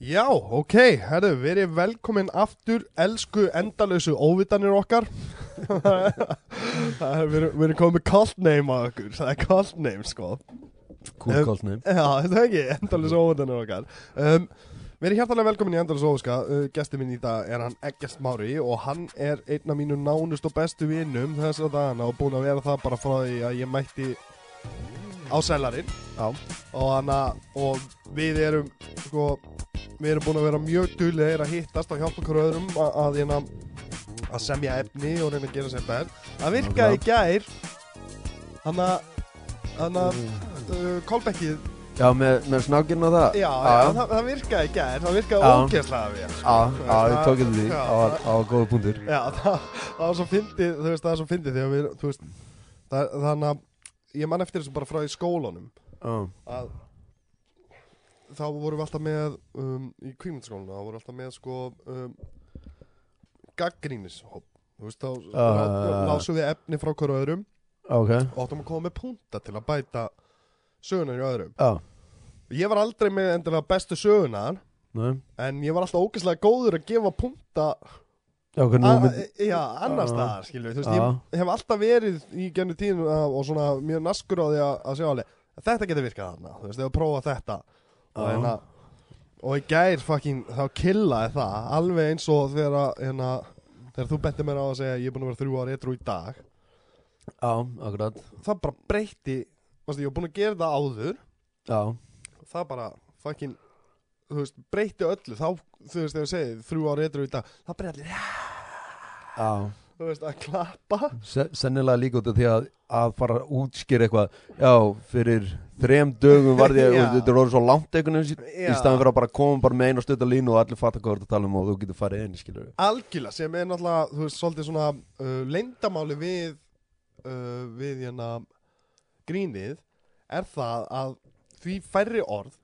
Já, ok, herru, verið velkomin aftur, elsku endalösu óvitanir okkar. Er verið, verið komið cult name á okkur, það er cult name sko. Cool cult name. Já, þetta er ekki, endalösu óvitanir okkar. Um, Verið hjartalega velkomin í endalösu óviska, uh, gesti minn í dag er hann Eggest Mári og hann er einn af mínu nánust og bestu vinnum þess að dagana og búin að vera það bara frá því að ég mætti á sellarinn Já. Og, og við erum sko, við erum búin að vera mjög duglegir að hittast og hjálpa okkur öðrum að, að, hérna, að semja efni og reyna að gera sér bær það virkaði gær. Hann að að uh, Kolbekkið Já, með, með snákinn og það. Já, já, það, það virkaði í gær. Það virkaði ógeðslega vel sko. Já, því. Það var, það var góða punktur já, það, það var svo fyndið þú veist, það var svo fyndið þegar við þú veist, það, þannig að ég man eftir þessu bara frá í skólanum. Já, að þá vorum við alltaf með um, í kvímyndaskólinu, þá vorum við alltaf með sko um, gaggrínishóp þú veist, þá já. lásum við efni frá hverju öðrum. Ok. Og áttum að koma með punta til að bæta sögunar í öðrum. Já, ég var aldrei með endilega bestu sögunar nei. en ég var alltaf ógeðslega góður að gefa punta Já, mynd já, annars Já. staðar, skilju þú veist, ég hef alltaf verið í gennu tíðinu og svona mjög naskur á því að, að sjá alveg þetta getur virkað þarna, þú veist, að prófa þetta og, hérna, og í gær fucking, þá killaði það alveg eins og þegar hérna, þegar þú benti mér á að segja ég er búin að vera þrjú ári eitthvað í dag. Já, akkurat. Það bara breytti varstu, ég var búin að gera það áður. Já, það bara fucking þú veist, breytti öllu. Þá, þú veist, þegar ég segi þrjú ári eitthvað í dag það breytti allir, já. Þú veist, að klappa. Se, Sennilega líka út af því að að fara að útskýra eitthvað Já, fyrir þrem dögum var Já. þetta er orðið svo langt einhvern veginn í Já. staðan fyrir að bara koma bara með eina stötta línu og allir fatta hvað þú ert að tala um og þú getur farið inn, skilur við Algjörlega, sem er náttúrulega, þú veist, svolítið svona uh, leyndamáli við, uh, við hérna grínið er það að því færri orð,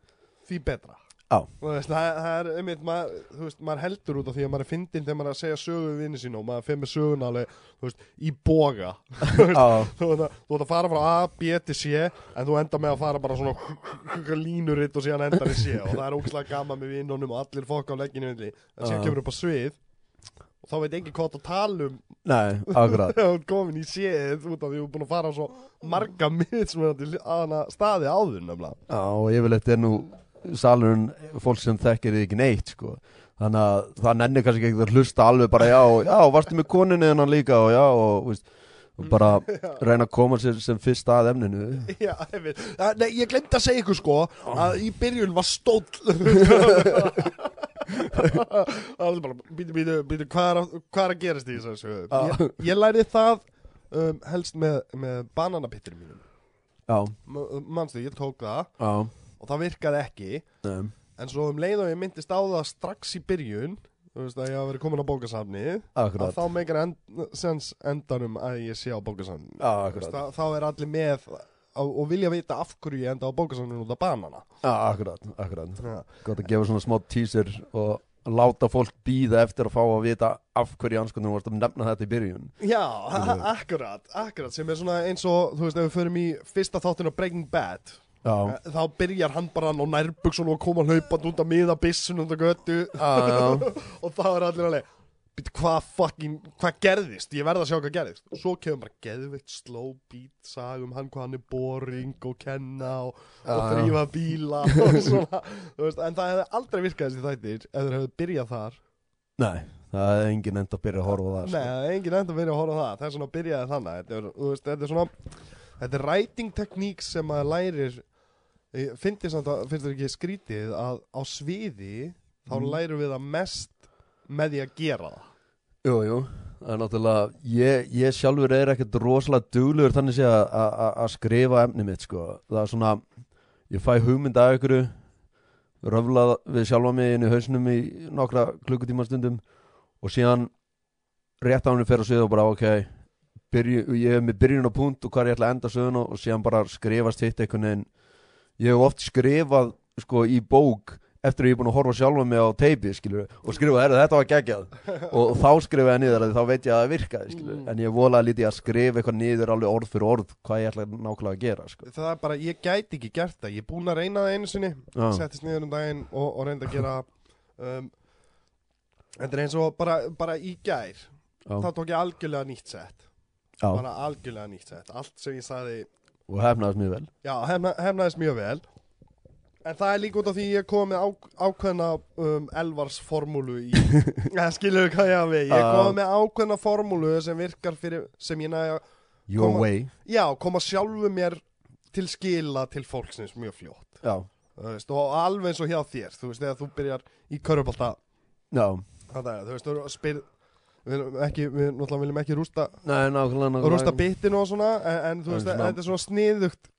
því betra. Þú veist, það, það er, einmitt, maður, þú veist, maður heldur út af því að maður er fyndinn þegar maður er að segja sögu við vinni sín og maður fyrir með söguna alveg, þú veist, í boga. Þú veist, þú veist að fara frá A, B til C, en þú enda með að fara bara svona línuritt og síðan endar í C og það er ógæslega gaman með vinnunum og allir fokk á legginu. En síðan kemur upp á svið og þá veit enginn hvað það tala um. Nei, akkurat. Þú komin í út af því þú er búin að fara á svo marga miðsmjöndi salurinn fólk sem þekkir ekki neitt sko. þannig að það nennir kannski ekki að hlusta alveg bara já, já, varstu með koninu hennan líka og já, og, veist, og bara reyna að koma sér sem fyrst að efninu. Já, Nei, ég glemt að segja ykkur sko að í byrjun var stóll. Býtu, hvað er, að- er gerast í þessu Já. ég, ég læri það um, helst með, með bananapittur mínum. Já, Manstu, ég tók það. Já, og það virkaði ekki. Nefn En svo um leið og ég myndist á það strax í byrjun Þú veist að ég hafa verið komin á bókasafni að Akkurat, þá meikar end, sens endanum að ég sé á bókasafni akkurat. Þá, er allir með á, og vilja vita af hverju ég enda á bókasafninu út af banana. Já, akkurat, akkurat. Já, Gott að gefa svona smá teaser og láta fólk býða eftir að fá að vita af hverju anskotunum varst að nefna þetta í byrjun. Já akkurat, akkurat sem er svona eins og, þú veist, ef við förum í fyrsta þáttinu á Breaking Bad Já, eh, þá byrjar hann bara á nærbuksun og koma hlaupand út að miða bissun út að götu já, já, og þá er allir alveg hvað fucking, hvað gerðist? Ég verð að sjá hvað gerðist. Og svo kemur bara geðveitt slow beat, sag um hann hvað hann er boring og kenna og, og þrýfa bíla og svona. Þú veist, en það hefði aldrei virkað þessi þættir ef þeir hefði byrjað þar. nei, það er engin enda að byrja að horfa það Nei, það er engin enda að byrja að horfa það. Það er svona að byrjaði þannig. Þetta er, veist, þetta er svona, þetta er writing tekník sem maður lærir, finnst að, þér ekki skrítið að á sviði þá Mhm. lærum við það mest með því að gera það. Jú, jú, það er náttúrulega ég, ég sjálfur er ekkert rosalega duglegur þannig að- að að- að skrifa efni mitt sko, það er svona ég fæ hugmynd af ykkur röfla við sjálfa mig inn í hausnum í nokkra klukkutíma stundum og síðan rétt á henni fer að svið og bara ok byrju, ég hef með byrjun á punkt og hvað ég ætla að enda söguna og síðan bara skrifast hitt einhvern veginn ég hef oft skrifað sko í bók eftir að ég er búin að horfa sjálfa mig á teipi skilur, og skrifa, herru, þetta var geggjað og þá skrifa ég niður að þá veit ég að það virkaði skilur. Mm. en ég volaði lítið að skrifa eitthvað niður alveg orð fyrir orð hvað ég ætla nákvæmlega að gera sko. Það er bara, ég gæti ekki gert það Ég er búinn að reyna það einu sinni Já. Settist niður um daginn og, og reyndi að gera um, Þetta er eins og bara, bara í gær já, þá tók ég algjörlega nýtt sett já. bara algjörlega nýtt sett allt sem ég sagði, og hefnaðist mjög vel. Já, hefna, hefnaðist mjög vel. En það er líka út af því ég kom með á, ákveðna um, Elvars formúlu í skilur hvað ég hafi ég kom með ákveðna formúlu sem virkar fyrir, sem ég næja Your Koma- way. Já, koma sjálfu mér til skila til fólksins mjög fljótt. Já, þú veist, og alveg eins og hjá þér þú veist, þegar þú byrjar í körubólta já. Það er, þú veist, þú spyr við ekki, við náttúrulega viljum ekki rústa Nei, nákvæmlega, nákvæmlega. rústa bitinu og svona en, en þú veist, þetta er svona sniðugt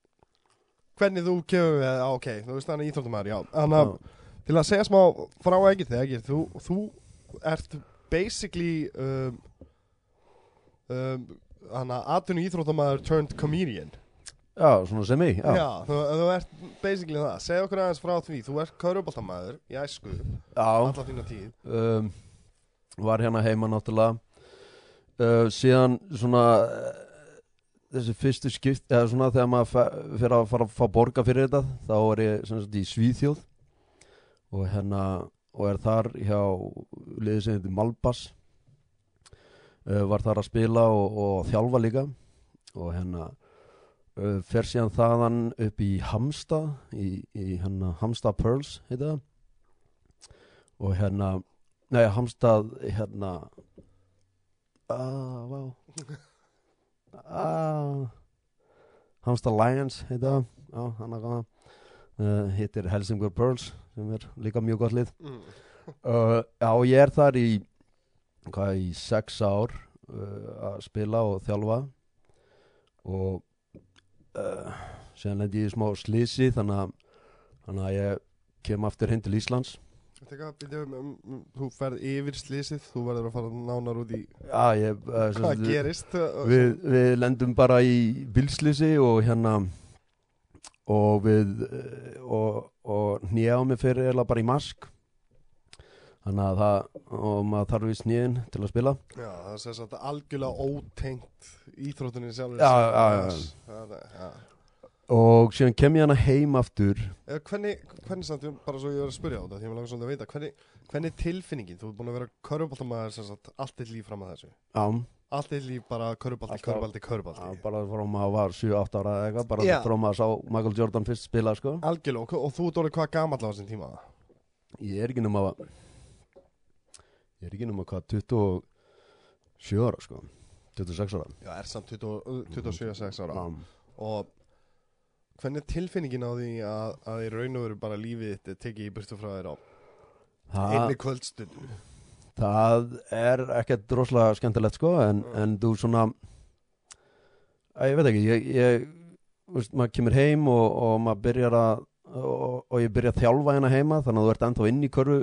hvernig þú kemur við, á, ok þú veist, þannig íþróttumæður, já. Þannig að til að segja smá frá ekki þegar ekki þú, þú ert basically um, um, hann að atvinnu íþróttumæður turned comedian. Já, svona sem ég Já, Já, þú, þú ert basically það. Segð okkur aðeins frá því, þú ert kauruboltamæður í æsku, já. alla þína tíð. Um, Var hérna heima náttúrulega. Uh, Síðan svona uh, Þessi fyrstu skipt Eða svona þegar maður fer að fara að fá borga fyrir þetta Þá er ég sem sagt í Svíþjóð Og hérna Og er þar hjá liðið sem heitir Malbas. Uh, Var þar að spila og, og þjálfa líka. Og hérna uh, fer síðan þaðan upp í Hamstað í, í hérna Hamstað Pearls heita og hérna nei Hamstað hérna ah, vá. Ah, Hamstað Lions heita það. Uh, hittir Helsingford Pearls sem er líka mjög gott lið. Mm. uh, já ég er þar í hvað í sex ár uh, að spila og þjálfa. Og síðan lendi ég í smá slisi þannig að, ég kem aftur heim til Íslands Byrju, um, um, Þú ferð yfir slísið Þú verður að fara nánar út í já ég uh, hvað sagt, gerist við, við lendum bara í bílslisi og hérna og við eh, og, og hnjá mig fyrir eða bara í mask þannig að það og maður þarf í snjén til að spila Já, það er sem sagt algjörlega ótengt íþróttunni sjálfur Já, já, já. já, já. Og síðan kem ég hana heim aftur. Eh, Hvernig, hvernig samt, bara svo ég var að spyrja á þetta Því ég vil langa svona að vita Hvernig, hvernig er tilfinningin? Þú er búin að vera sagt allt eitt líf fram að þessu. Á, Allt eitt líf bara körubolti, á körubolti bara frá maður var 7-8 ára eða eitthvað bara Já. frá maður sá Michael Jordan fyrst spila sko. Algjörlega, og, og þú orðið hvað gamall á þessum tíma? ég er ekki nema ég er ekki nema hvað 27 ára sko. 26 ára. Já, er samt 20 27-6 ára. Já. Og hvernig er tilfinningin á því að, að í raun og veru bara lífið þitt er tekið í burtu frá þér á einni kvöldstundu Það er ekkert rosalega skemmtilegt sko en, Mm. en þú svona að, ég veit ekki ég, ég veist, maður kemur heim og, og maður byrjar að og, og ég byrja að þjálfa hérna heima þannig að þú ert ennþá inn í körfu,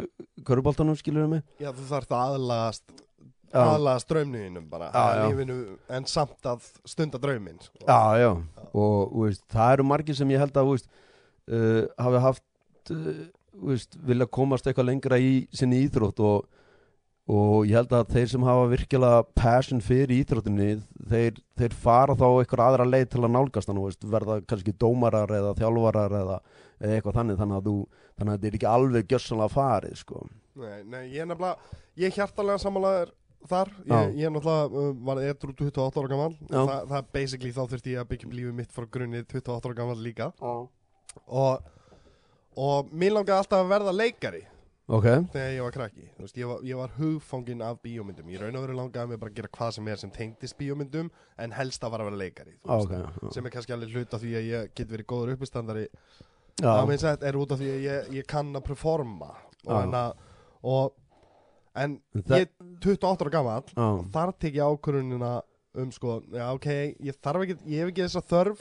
körfuboltanum skilur mig Já, þú þarf það aðlagast já, aðlagast draumniðinum bara Já, já. lífinu, en samt að stunda drauminn sko. já, já og veist, það eru margir sem ég held að veist, uh, hafi haft uh, vilja komast eitthvað lengra í sinni íþrótt og og ég held að þeir sem hafa virkilega passion fyrir íþróttinni þeir, þeir fara þá eitthvað aðra leið til að nálgast þannig, veist, verða kannski dómarar eða þjálfarar eða, eitthvað þannig þannig að, þú, þannig að þetta er ekki alveg gjössanlega farið sko. Nei, nei, ég er nefnilega ég er hjartalega sammálaður þar. Já. ég, ég er náttúrulega, uh, var edru 28 ára gammal Já. það, basically þá þurfti ég að byggja upp lífið mitt frá grunni 28 ára gammal líka. Og, og mér langaði alltaf að verða leikari ok, þegar ég var krakki. Veist, ég, var, ég var hugfangin af bíómyndum. Ég raun og veru langaði mig bara að gera hvað sem er sem tengdist bíómyndum en helst að var að vera leikari þú veist. ok sem er kannski alveg hlut af því að ég get verið góður uppistandari. Já, það er út af því að ég, ég kann að performa og, Já. hana, og en Það- ég er 28 ára gammal já, þar tek ég ákvörunina um sko, já ok, ég þarf ekki ég hef ekki þessa þörf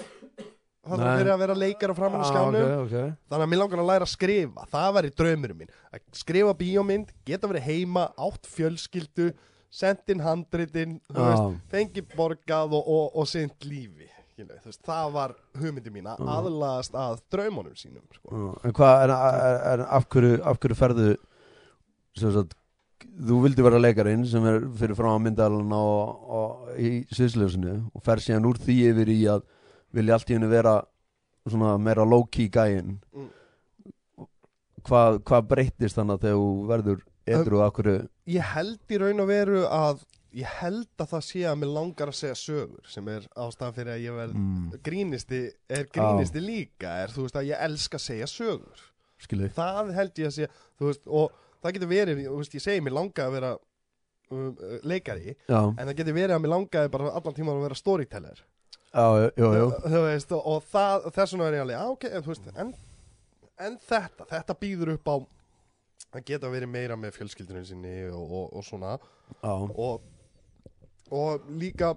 það þarf Nei. fyrir að vera leikar á framann á Já, skjánum ok, ok þannig að mér langar að læra að skrifa það væri draumurum mín, að skrifa bíómynd geta verið heima, átt fjölskyldu sendin handritin þú Já. veist, fengi borgað og, og, og sint lífi veist, það var hugmyndi mín að Já. aðlagast að draumunum sínum sko. Já, En hvað, en, en, af hverju af hverju ferðu sagt, þú vildi vera leikarinn sem er fyrir frá myndalinn og, og í sviðsljósinu og fer síðan úr því yfir í að vilja allt í henni vera svona meira low-key gæinn. Mm. hvað, hvað breyttist þannig að þegar þú verður og akkur Ég held í raun og veru að ég held að það sé að mér langar að segja sögur sem er ástæðan fyrir að ég verð mm, grínisti, er grínisti líka er þú veist að ég elska að segja sögur. Skilu það held ég að segja veist og það getur verið, þú veist ég segi mér langa að vera um, uh, leikari Já, en það getur verið að mér langaði bara allan tíma að vera storyteller. Já, jú, jú þú veist og, og það, þess vegna er ég alveg, já ok, en, þú veist en, en þetta, þetta býður upp á að geta verið meira með fjölskyldunum sinni og, og, og svona. Já, og, og líka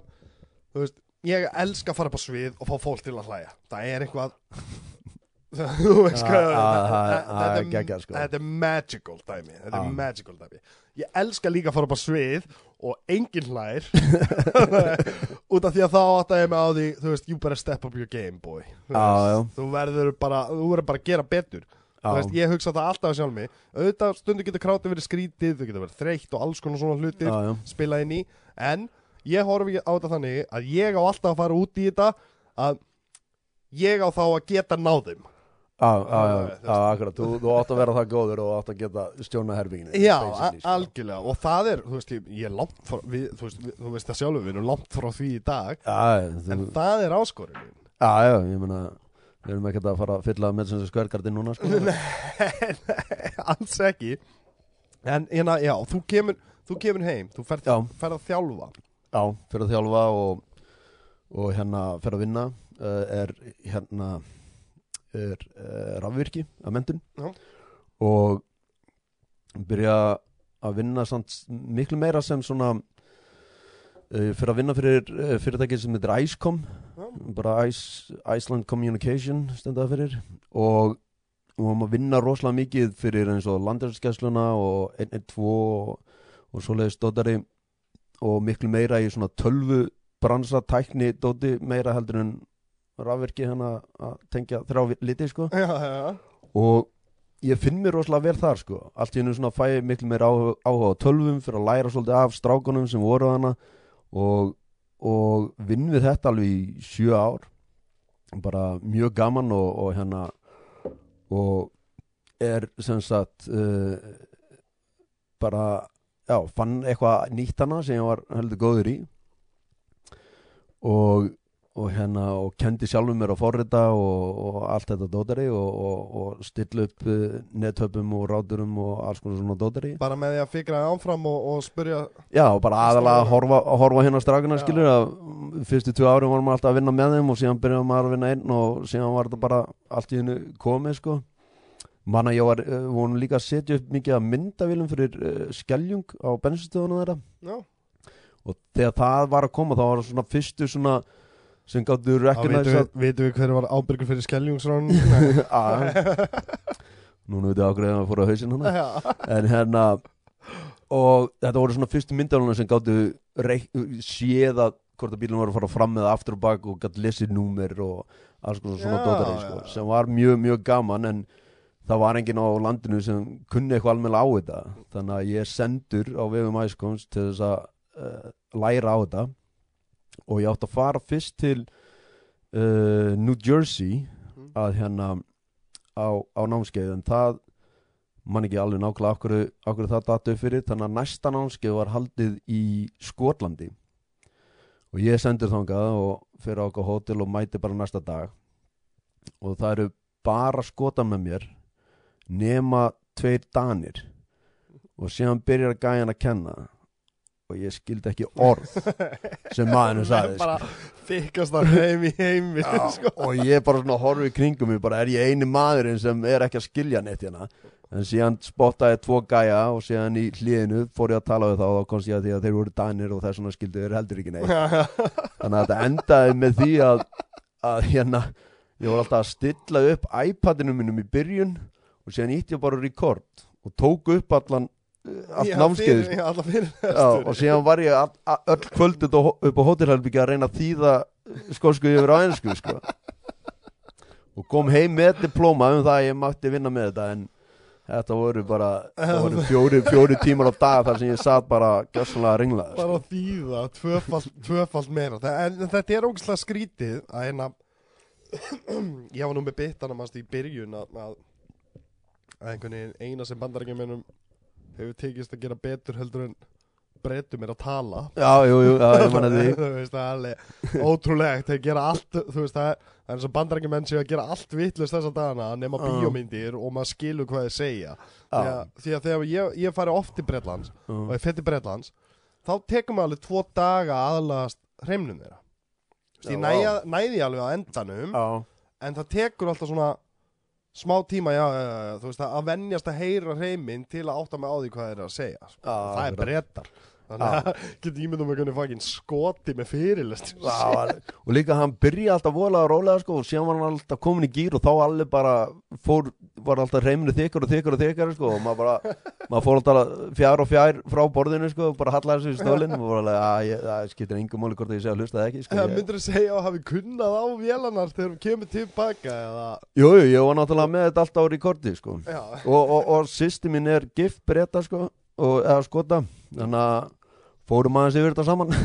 þú veist, ég elska að fara upp á svið og fá fólk til að hlæja. Það er eitthvað þú veist hvað þetta- er magical dæmi þetta er Já. magical dæmi. Ég elska líka að fara upp á svið og enginn hlær. Út af því að þá átta ég mig á því þú veist, you better step up your game boy. Þú, þú verður bara þú verður bara að gera betur. Þú veist, ég hugsa það alltaf sjálf mig. Auðvitað stundu getur krátið verið skrítið þau getur verið þreytt og alls konar svona hlutir já, já. spila inn í. En ég horfi á þetta þannig að ég á alltaf að fara út í þetta að ég á þá að geta náðum Já, akkurat, þú, átt að vera það góður og átt að geta stjóna herbygginu já, a- algjörlega. Og það er, þú veist, ég, er langt frá við, þú, veist, þú veist það sjálfur, við erum langt frá því í dag. Já, þú, en það er áskorunin. Já, já, ég meina Við erum ekkert að fara að fylla með þessu skvergardi núna sko. alls ekki. En hérna, já, þú kemur þú kemur heim, þú ferð að þjálfa. Já, fyrir að þjálfa og, og hérna fyrir að vinna uh, er hérna er uh, rafvirki að mentun Já. og byrja að vinna samt miklu meira sem svona uh, fyrir að vinna fyrir uh, fyrirtæki sem heitir ICECOM Já. bara Ice, Iceland Communication stendaði fyrir og og varum að vinna rosalega mikið fyrir eins og landræðskessluna og 112 og, og svoleiðis dótari og miklu meira í svona tölvu bransa tækni dóti meira heldur en rafverki hana að tengja þrjá liti sko. Já, já, og ég finn mér rosalega vel þar sko. Allt í hennu svona fæ miklu meira áhuga, áhuga á tölvum fyrir að læra svolítið af strákunum sem voru hana og, og vinn við þetta alveg í sjö ár. Bara mjög gaman og, og hérna og er sem sagt uh, bara já, fann eitthvað nýtt hana sem ég var heldur góður í. Og og hérna og kendi sjálfum mér að forrita og, og allt þetta dótari og, og, og stilla upp uh, nethöpum og ráturum og alls konar svona dótari bara með því að fikra áfram og, og spurja Já, og bara aðalega að horfa, horfa hérna strákuna Já. skilur að fyrstu tvö árum varum alltaf að vinna með þeim og síðan byrjaðum maður að vinna einn og síðan var þetta bara allt í hennu komið sko. Manna ég var, uh, vorum líka að setja upp mikið að myndavílum fyrir uh, skeljung á bensinstöðuna þeirra. Já, og þegar það var að koma þá var það svona fyrstu svona sem gáttu recognize að við, vitum við hver var ábyrgur fyrir skeljungsrán Núna veitum við ákveðið að fóra á hausinn hana En hérna Og þetta voru svona fyrstu myndaluna sem gáttu séð að hvort að bílun var að fara fram eða aftur og bak og gætt lesið númer og alls konar svona Já, dótari já, sko, sem var mjög, mjög gaman en það var enginn á landinu sem kunni eitthvað alveg á þetta. Þannig að ég sendur á vegum æskons til þess að uh, læra á þetta og ég átti að fara fyrst til uh, New Jersey Mhm. að hérna á, á námskeið en það man ekki alveg nákvæmlega okkur, okkur það datu fyrir þannig að næsta námskeið var haldið í Skotlandi. Og ég sendur þangað og fyrir okkur hótel og mæti bara næsta dag. Og það eru bara skotan með mér nema tveir danir. Og síðan byrjar gæjan að kenna og ég skildi ekki orð sem maðurinn sagði sko. bara þykast að heim í heimi Já, sko. og ég bara svona horfi kringum mig bara er ég eini maðurinn sem er ekki að skilja neitt hérna en síðan spottaði tvo gæja og síðan í hliðinu fór ég að tala við þá og þá komst ég að því að þeir voru danir og þess vegna skildu þeir heldur ekki neitt þannig að þetta endaði með því að, að hérna ég var alltaf að stilla upp iPadinu mínum í byrjun og síðan ítti ég bara record og tók upp allan allt námskeið og síðan var ég all, all, öll kvöld upp á, hótelhelbyggja að reyna að þýða skósku yfir á ennsku sko. og kom heim með diplóma um það að ég mátti vinna með þetta en þetta voru bara voru fjóri, fjóri tímar á dag þar sem ég satt bara gjössanlega ringla sko. bara að þýða tvöfalt, tvöfalt meira en, en þetta er ógæslega skrítið að hérna ég var nú með bitana mannst í byrjun að, að, einhvern veginn eina sem bandarækjumennum hefur tekist að gera betur heldur en breytum er að tala. Já, jú, jú, já, ég manna því. Þú veist, það er alveg ótrúlegt. Þeir gera allt, þú veist, það er, það er eins og bandarækjumenn séu að gera allt vitlust þessa dagana nema Já. bíómyndir og maður skilur hvað þeir segja. Því Já, að, því að þegar ég, ég fari oft til Bretlands og já, ég fyrir til Bretlands þá tekum maður alveg tvo daga aðlagast hreimnum þeirra. Næja, næði alveg á endanum en það tekur alltaf svona smá tíma, já, þú veist, að venjast að heyra hreiminn til að átta mig á því hvað þeir eru að segja sko. já, það er brettar þannig að getur ímyndum að kunni skoti með fyrirlest og líka hann byrja alltaf voðalega rólega sko, og síðan var hann alltaf komin í gýr og þá allir bara fór, var alltaf reyminu þykkur og þykkur og þykkur sko, og maður bara, maður fór alltaf fjár og fjár frá borðinu sko, og bara hallaði þessu í stólinn og var alveg, það skiptir engum máli hvort ég sé að hlusta það ekki sko, Það ég, myndur að segja að hafi kunnað á vélanar þegar þú kemur tilbaka eða? Jú, jú, ég var náttúrulega með þetta alltaf á rekordi sko, og, og, og sýsti mín er gift breyta sko, og, eða skota þannig að fórum aðeins yfir þetta saman.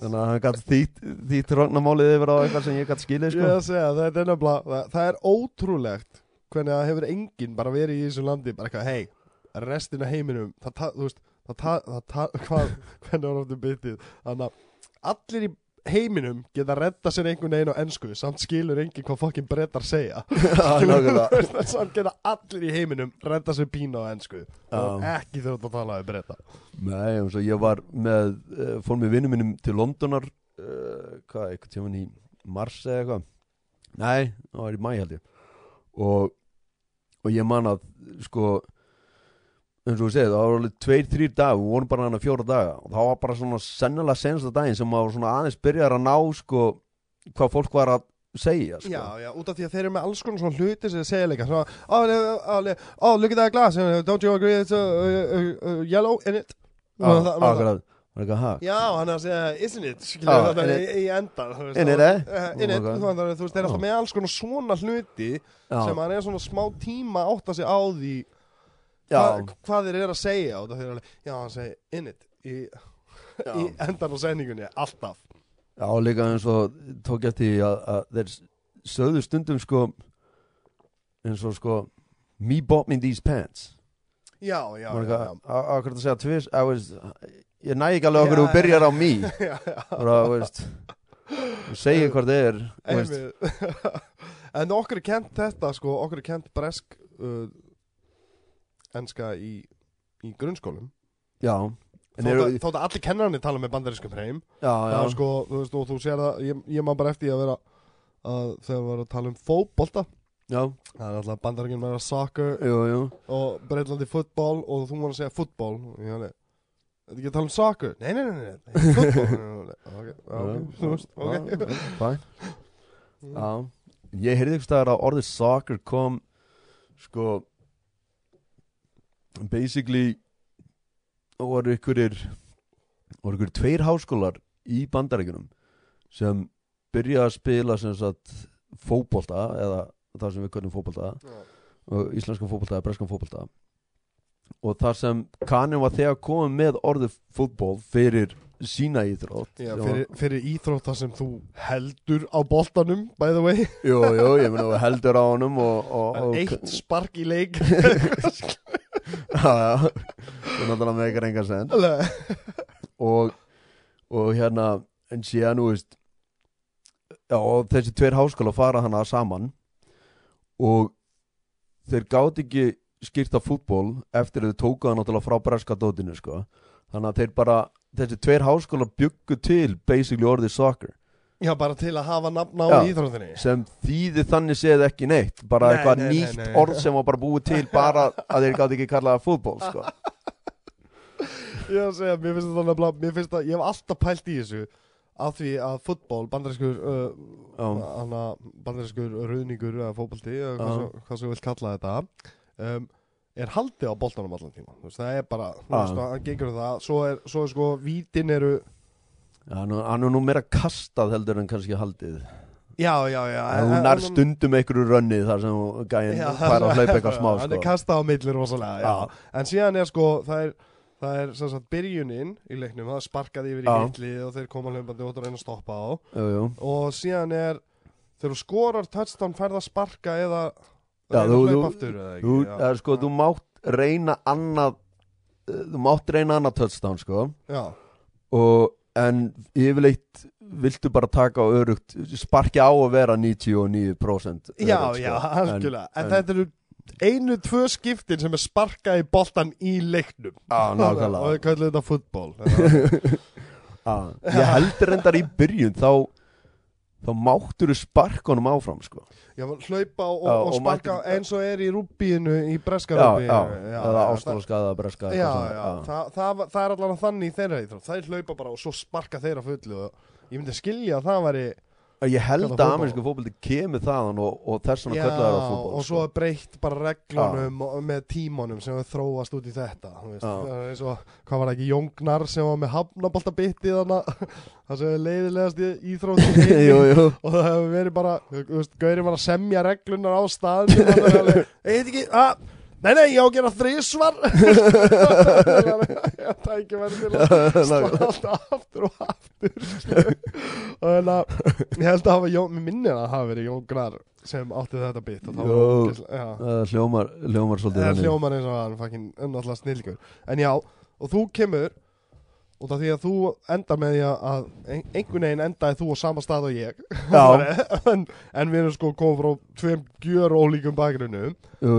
Þannig að hann gætt þýtt þýtt hróknamálið yfir á eitthvað sem ég gætt skilið ég sko. að það er það, það er ótrúlegt hvernig það hefur enginn bara verið í þessu landi bara eitthvað, hei, restin af heiminum. Það, ta, þú veist, það, það, hvað, hvernig var þetta byttið þannig að allir í heiminum geta redda sér einhvern veginn á ennsku samt skilur enginn hvað fokkin brettar segja. Samt geta allir í heiminum redda sér pína á ennsku og ekki þegar þú talaði bretta Nei, og ég var með uh, fór með vinnum mínum til Londonar uh, hvað, eitthvað tíma í mars eða eitthvað? Nei, það var í mæ held ég. Og, og ég man að sko eins og þú segið, það var alveg tveir, þrýr dag við vorum bara hana fjóra daga og það var bara svona sennilega sensta daginn sem maður svona aðeins byrjar að ná sko hvað fólk var að segja sko. Já, já, út af því að þeir eru með alls konar svona hluti sem þeir segja líka svona, oh, oh, oh, look at that glass, uh, don't you agree it's uh, uh, uh, yellow in it? Maður- akkurat? Já, hann er að segja, isn't it? Já, Skilur þetta í, endan In it, eh? eh, In it, Oh, þú veist, þeir eru alltaf með alls konar svona hluti sem hann er svona smá tíma að átta sig á því hva, hvað þeir eru að segja og það þeir eru alveg, já, hann segir in it í, í endan á sendingunni, alltaf. Já, líka eins og tók ég eftir því að, að þeir sögðu stundum sko eins og sko me bought me these pants. Já, já, já, hvernig að segja tvis I was, ég næ ekki alveg okkur Já, þú byrjar á me. Bara, þú veist segir hvað það er en okkur er kent þetta sko, okkur er kent bresk uh, enska í, í grunnskólum. Já, eru, að, að allir kennarnir tala með bandarískum hreim. Já, það já, er sko, þú veist, og þú sér það ég, ég man bara eftir að vera að þegar við varum að tala um fótbolta. Já, það er alltaf bandaríkinn með að soccer jú, jú. og Breitlandi fútból og þú var að segja fútból ég alveg Þetta ekki að tala um soccer? Nei, nei, nei, nei, nei fútból Ok, já, ok, þú veist, ok. Já, fæn Já, ég heyrði staðar að orðið soccer kom sko basically voru ykkurir voru ykkur tveir háskólar í bandaríkunum sem byrja að spila sem sagt fótbolta eða það sem við könnum fótbolta Já. og íslenskan fótbolta eða breskan fótbolta. Og þar sem Kanin var þegar komið með orðið fútból fyrir sína íþrótt. Já, fyrir, fyrir íþrótta sem þú heldur á boltanum, by the way. Jú, jú, ég meina heldur á honum og, og, og eitt spark í leik Er náttúrulega eitthvað enga sen og, og hérna en síðan, þú veist Já, og þessi tveir háskóla fara hana saman og þeir gátt ekki skýrta fútból eftir að þau tóku það náttúrulega frá breska dótinu sko. þannig að þeir bara þessi tveir háskóla byggu til basically orðið soccer Já, bara til að hafa nafn á íþróttinni. sem þýði þannig séð ekki neitt bara Nei, eitthvað nei, nýtt nei. orð sem var bara búið til bara að þeir gátt ekki kallaða fútból sko. Ég er að segja, mér finnst þetta nefnilega Mér finnst það, ég hef alltaf pælt í þessu af því að fútból, bandarískur uh, hana, bandarískur rauðningur eða fótbolti, eða hvað, hvað sem við vilt kalla þetta um, er haldið á boltanum allan tíma það er bara, þú veist, það gengur það. Svo er, svo er sko, vítin eru hann hann er nú meira kastað heldur en kannski haldið. Já, já, já en hún nær stundum einhverju rönnið þar sem gæinn fær að hlaupa eitthvað smá hann er sko. kastað á milli rosalega en síðan er sko það er, það er sagt byrjunin í leiknum það er sparkað yfir í hitli og þeir koma hlaupandi og þú reyna að stoppa á. Jú, jú. og síðan er þegar þú skorar touchdown færð að sparka eða að hlaupa aftur þú, er, sko, þú mátt reyna annað eh, þú mátt reyna annað touchdown sko. Já, og, en yfirleitt viltu bara taka á örugt sparki á að vera 99% já, örugt, já, sko. algjörlega En, en- þetta eru einu, tvö skiptin sem er sparkað í boltan í leiknum Já, nákvæmlega. Og við kallum þetta fútból Já, ég heldur reyndar í byrjun þá þá máttur þú sparkunum áfram sko. Já, hlaupa og, Já, og, og sparka mætti- eins og er í rúbíinu í breska já, já, eða ástofnska eða breska Já, já, það, það, það er allan þannig í þeirra íþrótt. Það hlaupa bara og svo sparka þeirra fullu og ég myndi skilja að það væri ég held að amerísku fótbolti kemur þaðan og, og þess vegna Já, köllar það sko. og svo er breytt bara reglunum og, með tímanum sem þróast út í þetta eins og, hvað var það ekki, Jóngnar sem var með hafnaboltabitti þannig það sem er leiðilegast í jú. og það hefur verið bara, Gauri var að semja reglunar á alveg, eitthvað ekki, að Nei, nei, ég á að gera þrísvar Ég tækja verið til að slata aftur og aftur. Og þannig að ég held að hafa mér minnir að það hafa verið Jón Gnar sem átti þetta bit það Jó. Það hljómar, hljómar svolítið Það hljómar eins og hann fucking náttúrulega snillíkur En já, og þú kemur út af því að þú endar með því að- að ein- einhvern veginn endaði þú á sama stað og ég. En, en við erum sko komið frá tveim gjör ólíkum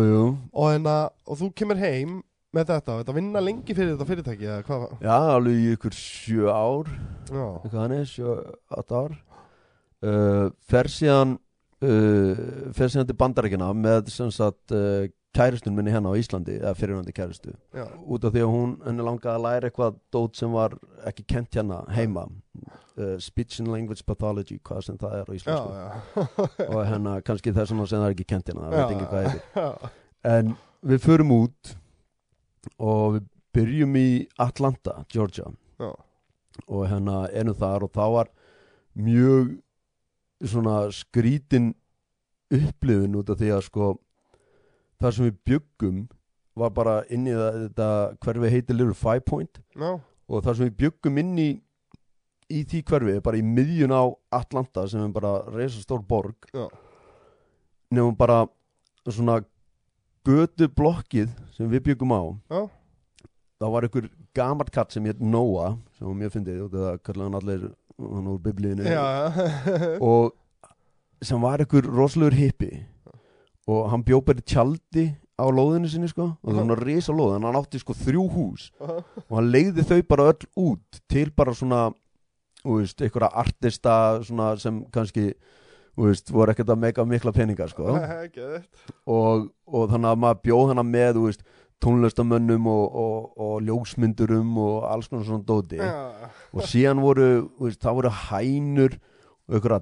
jú og, en að, og þú kemur heim með þetta, þetta vinna lengi fyrir þetta fyrirtæki eða hvað? Já, alveg ykkur sjö ár. Eitthvað þannig, sjö, átta ár. Uh, fer síðan uh, fer síðan til bandarækina með sem sagt uh, kæristun minni hérna á Íslandi eða fyrirhandi kæristu já, út af því að hún henni langaði að læra eitthvað dót sem var ekki kent hérna heima uh, speech and language pathology hvað sem það er á já, og hérna kannski þess sem það er ekki kent hérna það veit ekki hvað heitir. En við förum út og við byrjum í Atlanta, Georgia. Já. og hérna erum þar og þá var mjög svona skrítin upplifun út af því að sko það sem við byggum var bara inn í það, þetta hverfi heitir Little Five Point. Já, og það sem við byggum inn í í því hverfi er bara í miðjun á Atlanta sem er bara reysa stór borg Já. nefnum bara svona götu blokkið sem við byggum á. Já, það var einhver gamart katt sem hétt Noah sem var mjög fyndið og það kallaði hann allir hann úr biblíinu já, og sem var einhver rosalegur hippi og hann bjó bara tjaldi á lóðinu sinni sko. Og það var hann risa lóð en hann átti sko þrjú hús. Og hann leiði þau bara öll út til bara svona þú veist, einhverja artista svona sem kannski þú veist, voru ekkert að mega mikla peningar sko. Og, og þannig að maður bjóð hana með þú veist, tónlistamönnum og, og, og ljósmyndurum og alls konar svona dóti. Og síðan voru, þú veist, það voru hænur og einhverja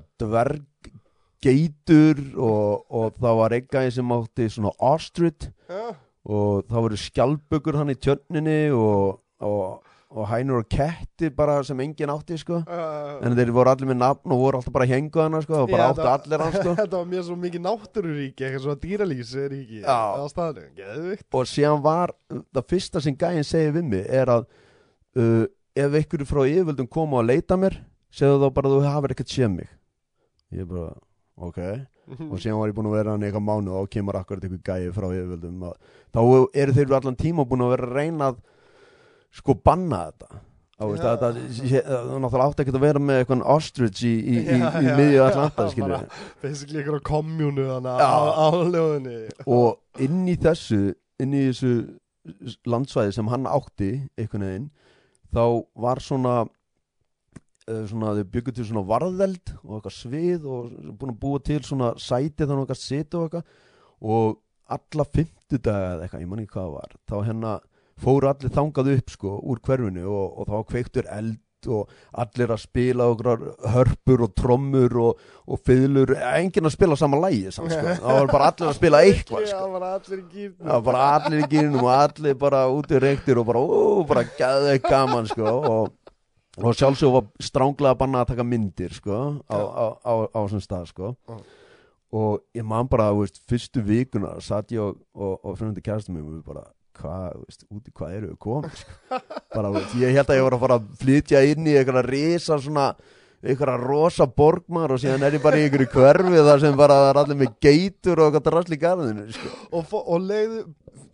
dverggeitur og, og það var eitthvað sem átti svona ostrich já, og það voru skjálpökur hann í tjörninni og, og, og hænur og ketti bara sem enginn átti sko. Já. en þeir voru allir með nafn og voru alltaf bara að hengu hana sko og bara áttu það- allir hann sko. Þetta var mjög svo mikið náttúruríki eitthvað svona geðvikt. Og síðan var það fyrsta sem gæinn segir við mig er að uh, ef einhverju frá yfirvöldum koma að leita mér segðu þá bara að þú hafir ekkert séð mig. Ég bara, ok. Og síðan var ég búin að vera hann eitthvað mánu og kemur akkurat einhver gæi frá yfirvöldum þá eru þeir allan tíma búin að vera að reyna að sko banna þetta. Að, það, náttúrulega átti ekkert að vera með eitthvað ostrich í, í, í, Já, í miðju skilur bara- Basically þannig Já. á, lögunni og inn í þessu inn í þessu landsvæði sem hann átti einhvern veginn þá var svona svona þau byggu til svona varðeld og eitthvað svið og búin að búa til svona sæti þannig eitthvað situ og eitthvað og alla fimmtudaga eða eitthvað, ég man ekki hvað var þá hérna fóru allir þangað upp sko úr hverfinu og, og þá kveiktur eld og allir að spila okkur hörpur og trommur og, og fiðlur, enginn að spila sama lægi samt, sko. það var bara allir að spila eitthvað sko. Það var allir í gýrnum Það var bara allir í gýrinum og allir bara út í reyktir og bara, ó, bara gæði gaman, sko og, og sjálfsög var stránglega banna að taka myndir, sko á, á, á, á þessum stað, sko. Og ég man bara, veist, fyrstu vikuna satt ég og, og, og fyrir kæristum mig og við bara, hvað, veist, úti hvað eru við komið, sko. Bara, veist, ég held að ég var að fara að flytja inn í eitthvað risa svona einhverja rosa borgmar og síðan er ég bara í einhverju hverfi þar sem bara er allir með geitur og eitthvað drasl í garðinu sko. og, og leiðu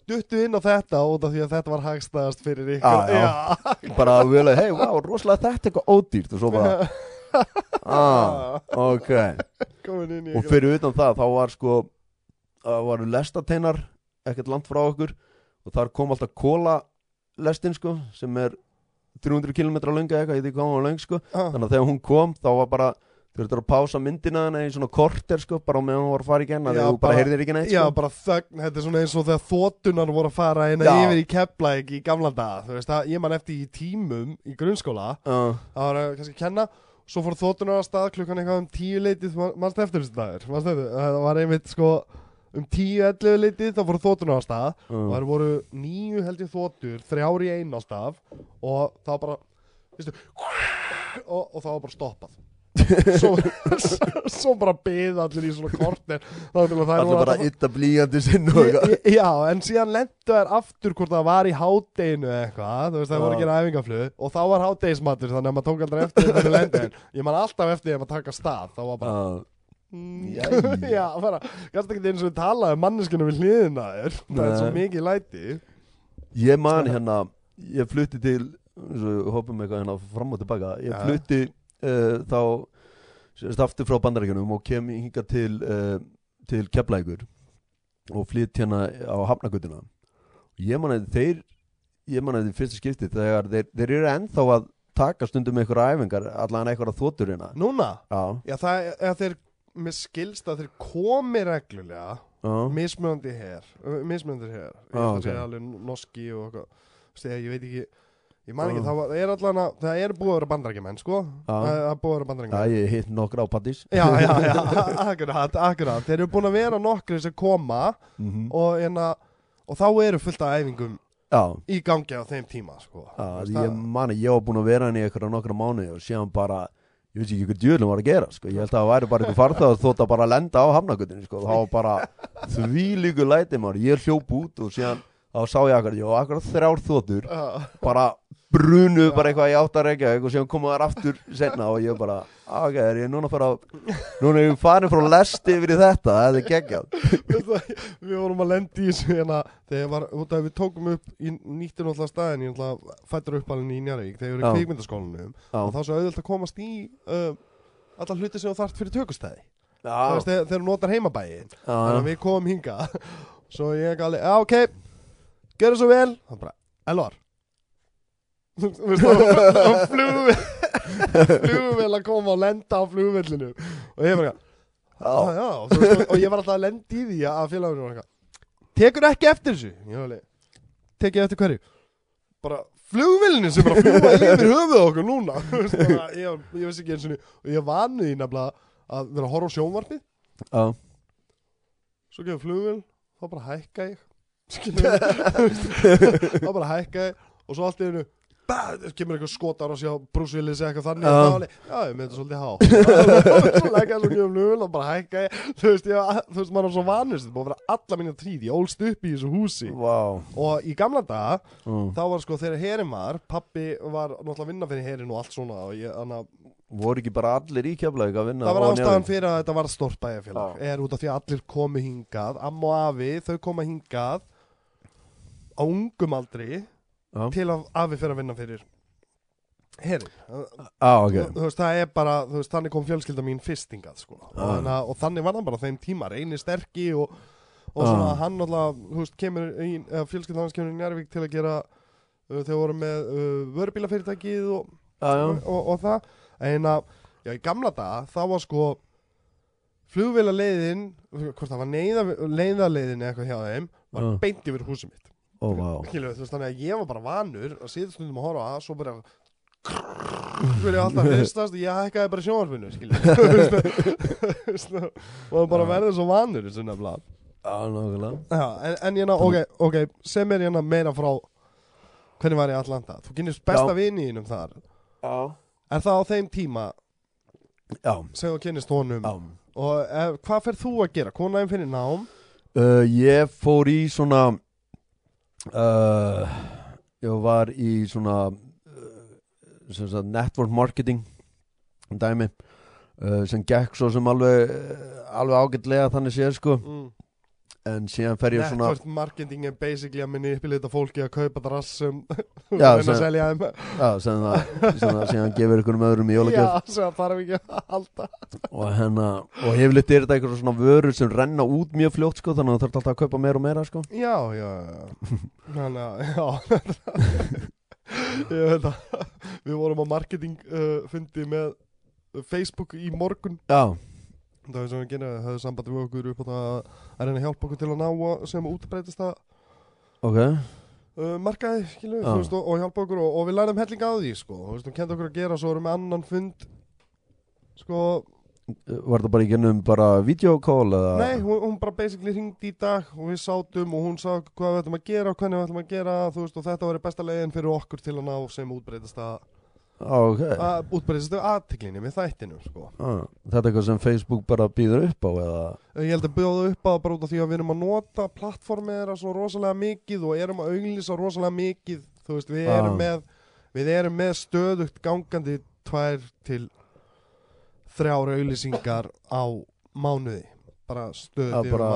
duttu inn á þetta af því að þetta var hagstæðast fyrir ykkur. Já, já. bara að vilja, hei, wow, rosalega þetta er eitthvað ódýrt og svo bara ah, ok. Og fyrir utan það þá var sko það varu lestateinar ekkert langt frá okkur og þar kom alltaf kóla lestin sko sem er 300 km lönga eitthvað, ég veit ekki hvað hún var löng sko. Ah, þannig að þegar hún kom þá var bara verður að pása myndina hana í svona korter sko bara á meðan hún var að fara í genna Já, þegar þú bara heyrðir ekki neitt Já, sko. bara þögn, þetta er svona eins og þegar þótunar voru að fara eina Já. yfir í Keflæk í gamla daga, þú veist það, ég man eftir í tímum í grunnskóla, uh, það var kannski að kenna, svo fór þótunar að stað klukkan eitthvað um tíu leitið, mannst eftir þessu dagur, mannst eftir, það var einmitt sko um tíu, ellefu leitið, þá fór þótunar að stað. Og uh, það voru nýju held ég þótur, þrjár í einn alltaf og það var bara, veistu, og, og það var bara stoppað. Svo, svo bara byð allir í svona þær allir bara ytta blíjandi sinn og Já, en síðan lendu þær aftur hvort það var í hádeginu eða eitthvað, þú veist það voru Já. að gera æfingaflug og þá var hádegismatur þannig að maður tók aldrei eftir þetta lendi en ég man alltaf eftir því að maður taka stað þá var bara, uh, mm, já, bara kannski ekki eins og við talaði um manneskinu við hliðina þér? Það er svo mikið læti. Ég man hérna ég flutti til svo hoppum eitthvað hérna fram og tilbaka ég flutti uh, þá sérst aftur frá bandarækjunum og kem hinga til uh, til Keflækur og flytt hérna á Hafnagutuna ég man að þeir ég man að því fyrsta skipti þegar þeir, þeir eru ennþá að taka stundum einhverja æfingar allan einhverja þóttur hérna. Núna, já, já það er þeir með skilst að þeir komi reglulega já, mismunandi hér mismunandi hér ég Já, ætla að ok. segja alveg norski og eitthvað. Ég veit ekki ég man ekki, Já. það, það er allan að það er búið að vera bandarækjumenn sko Já. það er búið að vera já bandarækjumenn ég hitt nokkra á paddís já, já, já, akkurat, akkurat þeir eru búin að vera nokkri sem koma Mhm. og, enna, og þá eru fullt af æfingum já, í gangi á þeim tíma sko. Já, því ég það- mani, ég var búinn að vera hann í eitthvað nokkra mánuði og síðan bara, ég veit ekki hvað djúlum var að gera, sko, ég held að það væri bara eitthvað farþáð þótt að bara lenda á hafnagutinu, sko, það var bara því líku læti maður, ég hljóp út og síðan þá sá ég akkur, ég var akkur þrjár þóttur, Já. bara brunu bara eitthvað í átt að reykja og síðan komu þar aftur senna og ég bara, "Ah, ok, er ég núna að fara að, núna er ég farin frá lesti yfir í þetta, það er geggjað. Við vorum að lendi í þessu hérna þegar var, út af við tókum upp í nýttin alltaf staðin, ég alltaf fættur upp alveg í Njarvík, þegar við erum í kvikmyndaskólanum Já, og þá svo auðvitað að komast í uh, alla hluti sem þú þarft fyrir tökustæði. Veist, þegar, þú notar heimabæin þannig að við komum hinga svo ég alveg, já ok gerðu svo vel, Elvar þú veist, það var flugvél flugvél að koma og lenda á flugvélinu og ég bara, já, já, já. Og, veist, og, ég var alltaf að lenda í því að félaginu var eitthvað, tekur ekki eftir þessu? Ég var alveg, tekið eftir hverju? Bara flugvélinu sem bara fljúa yfir höfuð okkur núna. Veist, bara, ég, ég veist ekki eins og og ég vanu því nefnilega að vera að horfa á sjónvarpið. Já, svo gefur flugvél, þá bara hækka ég. Þá bara hækka ég. Og svo allt í einu bah, kemur eitthvað skotar og sjá Bruce Willis eitthvað þannig og þá alveg, já ég þetta svolítið há. Lækka ég svo gefur flugvél og bara hækka þú veist, þú veist maður er svo vanust þetta búið að vera alla mínu tríð, ég ólst upp í þessu húsi. Vá, og í gamla daga mm. þá var sko þegar herin var pappi var náttúrulega að vinna fyrir herin og allt svona og ég, þannig að voru ekki bara allir í keflaug að vinna það var ástæðan fyrir að þetta var stórt bæjarfélag er út af því að allir komu hingað amma og afi, þau koma hingað á ungum aldri Já. til að afi fyrir að vinna fyrir herin ah, ok, þú, þú veist, það er bara, þú veist, þannig kom fjölskylda mín fyrst hingað, sko og, Ah. þannig, að- og þannig var það bara þeim tíma, reynir sterki og, og Ah. svona hann alltaf, þú veist, kemur í, fjölskylda hans kemur í Njárvík til að gera uh, þegar voru með uh, vörubílafyrirtækið og, já, já, og, og, og það en að, já, í gamla daga þá var sko flugvélaleiðin hvort það var leiðaleiðin eða eitthvað hjá þeim var Já. beint yfir húsið mitt vá Skilu, þú veist, þannig að ég var bara vanur að síða stundum að horfa að svo bara fyrir alltaf hristast og ég hækkaði bara veist, og bara Já. verður svo vanur þessu nefnilega en, en ég ná, ok, ok, sem er hérna meira frá hvernig var ég í Atlanta þú kynist besta vini þínum þar Já er það á þeim tíma Já, sem þú kynist honum já og eh, hvað fer þú að gera? Konaðin fyrir nám uh, Ég fór í svona uh, Ég var í svona uh, network marketing dæmi uh, sem gekk svo sem alveg alveg ágætlega þannig séð sko mm. En síðan fer ég svona Network marketing er basically að manipulita fólki að kaupa drass sem Já, reyna sem- að selja þeim. Já, sem það, sem það síðan gefur ykkur um öðrum í jólagjöf. Já, svo þarf ekki að halda. Og hérna og heflitt er þetta eitthvað svona vörur sem renna út mjög fljótt sko þannig að þú þarf alltaf að kaupa meira og meira sko. Já, já, Þannig að, já. Ég veit að Við vorum á marketing uh, fundi með Facebook í morgun. Já, Það er sem við genið, höfðu sambandi við okkur upp á það að að reyna að hjálpa okkur til að ná sem útbreytast að ok. uh, markaði, skilu, Já. þú veist, og, og hjálpa okkur og, og við lærðum helling á því, sko, þú veist, hún kendi okkur að gera svo erum við annan fund, sko, var það bara í gennum bara videokól eða? Nei, hún, hún bara basically ringdi í dag og við sátum og hún sá hvað við ætlum að gera og hvernig við ætlum að gera, þú veist, og þetta var besta leiðin fyrir okkur til að ná sem útbreytast að, ok að útbreytast að aðtiklinni með þættinu, sko. ah, þetta er eitthvað sem Facebook bara býður upp á eða Ég held að bjóða upp á bara út af því að við erum að nota plattformið þeirra svo rosalega mikið og erum að auglýsa rosalega mikið veist, við Ah. erum með við erum með stöðugt gangandi tvær til þrjár auglýsingar á mánuði bara stöðugt bara,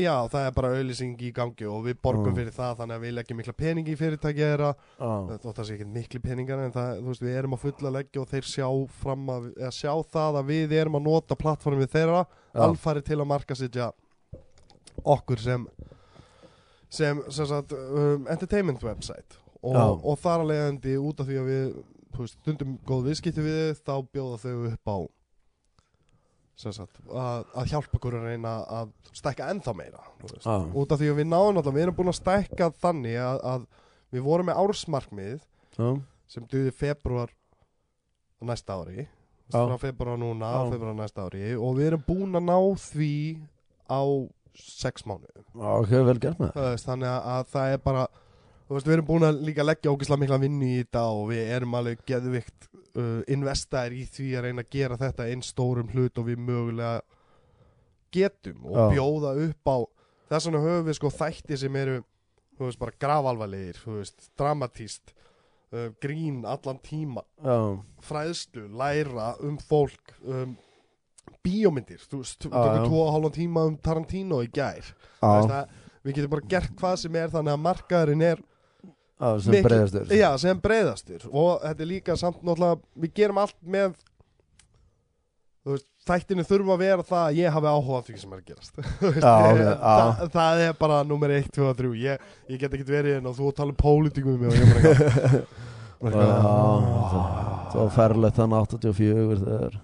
já, það er bara auglýsing í gangi og við borgum Mm. fyrir það þannig að við leggjum mikla peningi í fyrirtæki þeirra. Ah, þótt það sé ekki miklu peningar en það, þú veist, við erum að fulla leggja og þeir sjá fram að, eða sjá það að við erum að nota plattformið þeirra já, alfari til að marka sitja okkur sem sem, sem sagt, um, entertainment website. Og, Já. og þar að leiðandi út af því að við stundum góð viðskipti við þá bjóða þau upp á sagt, að, að hjálpa okkur að reyna að stækka ennþá meira. Já. út af því að við náðum alltaf, við erum búin að stækka þannig að, að við vorum með ársmarkmið já, sem duði februar næsta ári. Frá februar núna februar næsta ári. Og við erum búin að ná því á sex mánuðum. Já, ok, vel gert með Það. Veist, þannig að það er bara þú veist, við erum búin að líka leggja ógislega mikla vinnu í þetta og við erum alveg geðvikt uh, investaðir í því að reyna að gera þetta einn stórum hlut og við mögulega getum og Já. bjóða upp á þess vegna höfum við sko þætti sem eru þú veist, bara gravalvarlegir þú veist, dramatíst uh, grín allan tíma Já, fræðslu, læra um fólk um, bíómyndir þú veist, Já, tökum já. tvo og hálfan tíma um Tarantino í gær Þú veist, að, við getum bara gert hvað sem er þannig að markaðurinn er já, sem mikil- breyðastur já, sem breyðastur og þetta er líka samt náttúrulega við gerum allt með veist, þættinu þurfa að vera það að ég hafi áhuga á því sem er að gerast. Þú veist, Já, ok, ég- já. það, er bara nummer 1, 2 og 3 ég, ég get ekki verið hérna og þú tala um pólitíkum með mig og ég bara það var ferlegt þannig 84 þegar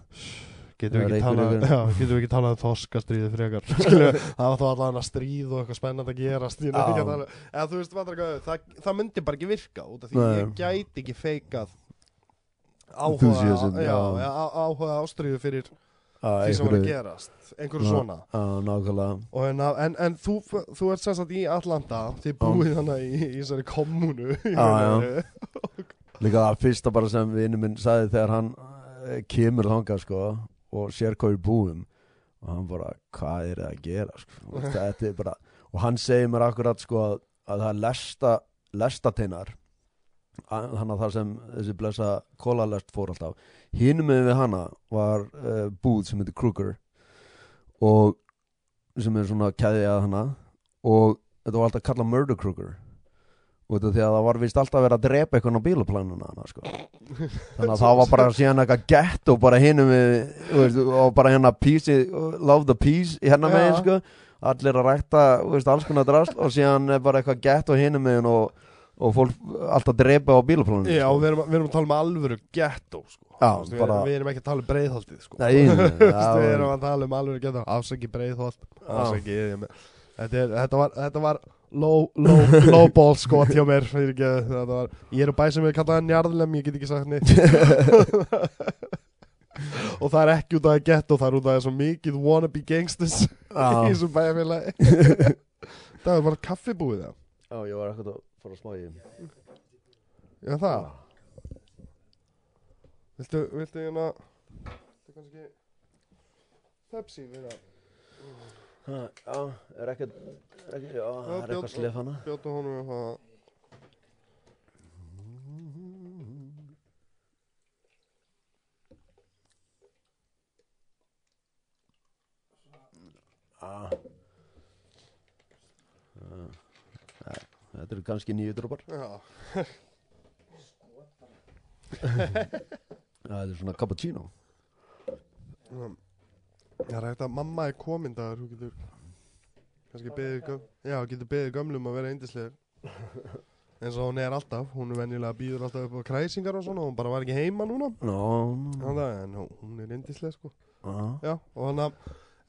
Getum við ekki talað um þorskastríði frekar? Það var þá allan að stríð og eitthvað spennandi að gerast að tala eða þú veist það, það myndi bara ekki virka út af því Nei. ég gæti ekki feikað áhuga, Enthusiasm, já, já. já, á- áhuga ástríðu fyrir Já, því sem var að gerast. Einhverju svona. nákvæmlega. Og en, en, en þú, þú ert sagt í Atlanta þið búið þannig í, í þessari kommunu. Líka það fyrsta bara sem vinnu minn sagði þegar hann eh, kemur þangað sko og sér hvað við búum. Og hann bara, hvað er það að gera sko? Og þetta er bara, og hann segir mér akkurat sko að, að það er lesta lestateinar þannig að það sem þessi blessa kólalest fór alltaf. Hinum með við hana var uh, búð sem heitir Kruger og sem er svona kæði að hana og þetta var alltaf kallað Murder Kruger út af því að það var vist alltaf verið að drepa eitthvað á bílaplanuna hana sko. Þannig að það var bara síðan eitthvað gett og bara veist, og bara hérna peace, love the peace hérna megin sko. Allir að rækta veist, alls konar drast og síðan bara eitthvað gett og hinum megin og, og fólk alltaf drepa á bílaplanuna já, og við erum, við erum að tala um alvöru ghetto sko. Við, bara- við erum ekki að tala um breiðholtið sko. Við erum að tala um með- þetta, er, þetta var, þetta var low, low, low ball skot hjá mér fyrir ekki, var, ég er á bæ sem við kallaði njarðlem ég get ekki sagt neitt. Og það er ekki út af að geta og það er út af að það er svo mikið wannabe gangsters í Já, þessum bæjarfélagi. Það er bara kaffibúið það. Já, ég var eitthvað að fara að smá í já það. Viltu, viltu hérna viltu kannski Pepsi við það Já, er ekkert, er ekkert, já, það er eitthvað slepp hana. Bjóta honum eitthvað. Já. Ah. Ah. Þetta eru kannski nýju droppar. Já. Þetta er svona cappuccino. Já það er hægt að mamma er komin dagur, þú getur kannski beðið göm, já, getur beðið gömlum að vera eindislegur eins og hún er alltaf, hún er venjulega býður alltaf upp á kræsingar og svona, hún bara var ekki heima núna. Nó, Já, það, en hún- hún er eindisleg sko. Já, Já, og hann að,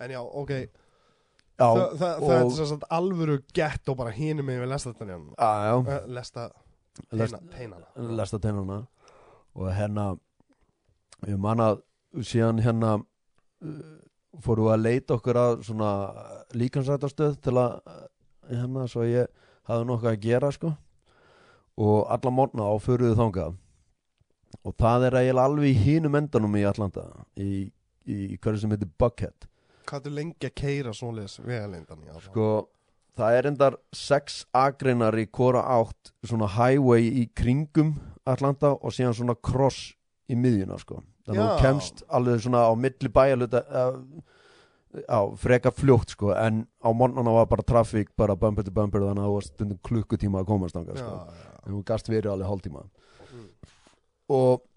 en já, ok. Já, Þa, það, það er að alvöru gett og bara hinum með við lesta þetta nján já, já. Uh, Lesta Lest- teina, teinana. lesta tennana og hérna ég man að síðan hérna uh, fórum við að leita okkur að svona líkansrættastöð til að uh, hérna svo ég hafði nokkuð að gera sko. Og alla morgna á föruðu þangað. Og það er eiginlega alveg í hínum endanum í Atlanta í, í hverju sem heitir Buckhead. Hvað er lengi að keira svoleiðis vegalindan já, sko það er endar sex agreinar í hvora átt svona highway í kringum Atlanta og síðan svona cross í miðjuna sko þannig að þú kemst alveg svona á milli bæjaluta uh, á freka fljótt sko en á morgnana var bara trafík bara bumper to bumper þannig að það var stundum klukkutíma að komast já, sko en þú gast verið alveg hálftíma. Mm. og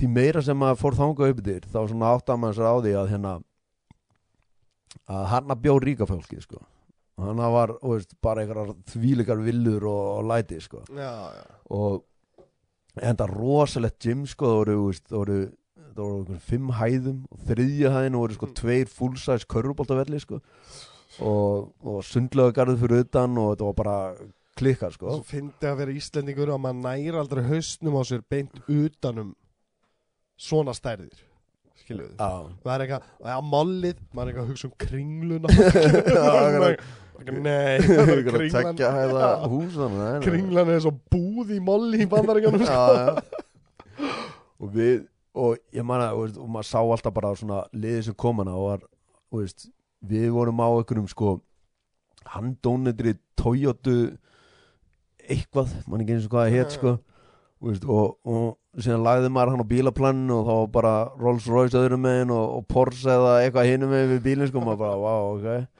því meira sem maður fór þangað upp yfir þá svona átt að maður sér á því að hérna að hann að bjó ríka fólki sko. Hann var veist, bara einhverjar þvílikar villur og, og læti sko. Já, já. og enda rosalegt gym sko það voru, þú veist, það voru það voru fimm hæðum og þriðja hæðin voru sko Mm. tveir full-size körfuboltavelli sko og, og sundlega garðið fyrir utan og þetta var bara klikkað sko. Svo fyndi að vera Íslendingur og maður næri aldrei hausnum á sér beint utanum svona stærðir skiluðu Já, það er eitthvað, já, mollið. Maður er eitthvað að hugsa um kringluna það er nei, einhver að kringlan kringlan er svo búð í molli í bandaríkjanum sko. og við og ég man að, þú veist, og maður sá alltaf bara svona liðið sem kom hana og var, veist, við vorum á einhverjum sko handónitri Toyota eitthvað, mann ekki eins og hvað það hétt sko. Veist, og, og síðan lagði maður hann á bílaplaninu og þá var bara Rolls Royce öðrum megin og, og Porsche eða eitthvað hinum megin við bílinn sko, maður bara, wow, ok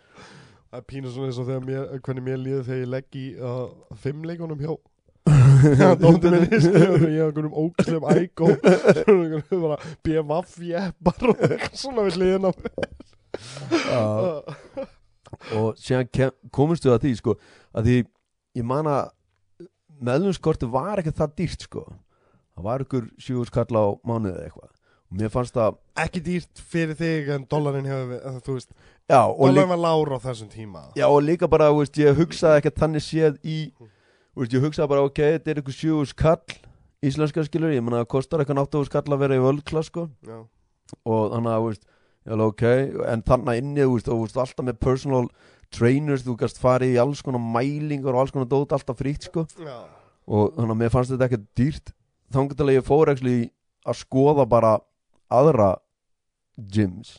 það er pínu svona eins og þegar mér, hvernig mér líður þegar ég legg í uh, fimmleikunum hjá. Dóttir minni skrifur ég hef einhverjum ógslum ægó. Bara BMF jeppar og svona við hliðina á og síðan kem, komumst við að því sko, að því ég man að meðlumskorti var ekki það dýrt sko. Það var ykkur sjúurskall á mánuði eða eitthvað. Og mér fannst það ekki dýrt fyrir þig en dólarin hefur við, þú veist, já, og, líka, já, og líka bara, veist, ég hugsaði ekki þannig séð í veist, ég hugsaði bara, ok, þetta er ykkur sjúurskall íslenska skilur, ég menna það kostar eitthvað náttu skall að vera í völdklass sko. Já. og þannig að, veist, alveg ok en þannig inni, þú veist, og veist, alltaf með personal trainers, þú gast farið í alls konar mælingar og alls konar dót alltaf frítt sko. Já. og þannig að mér fannst þetta ekkert dýrt. Þannig að ég fór ekki að skoða bara aðra gyms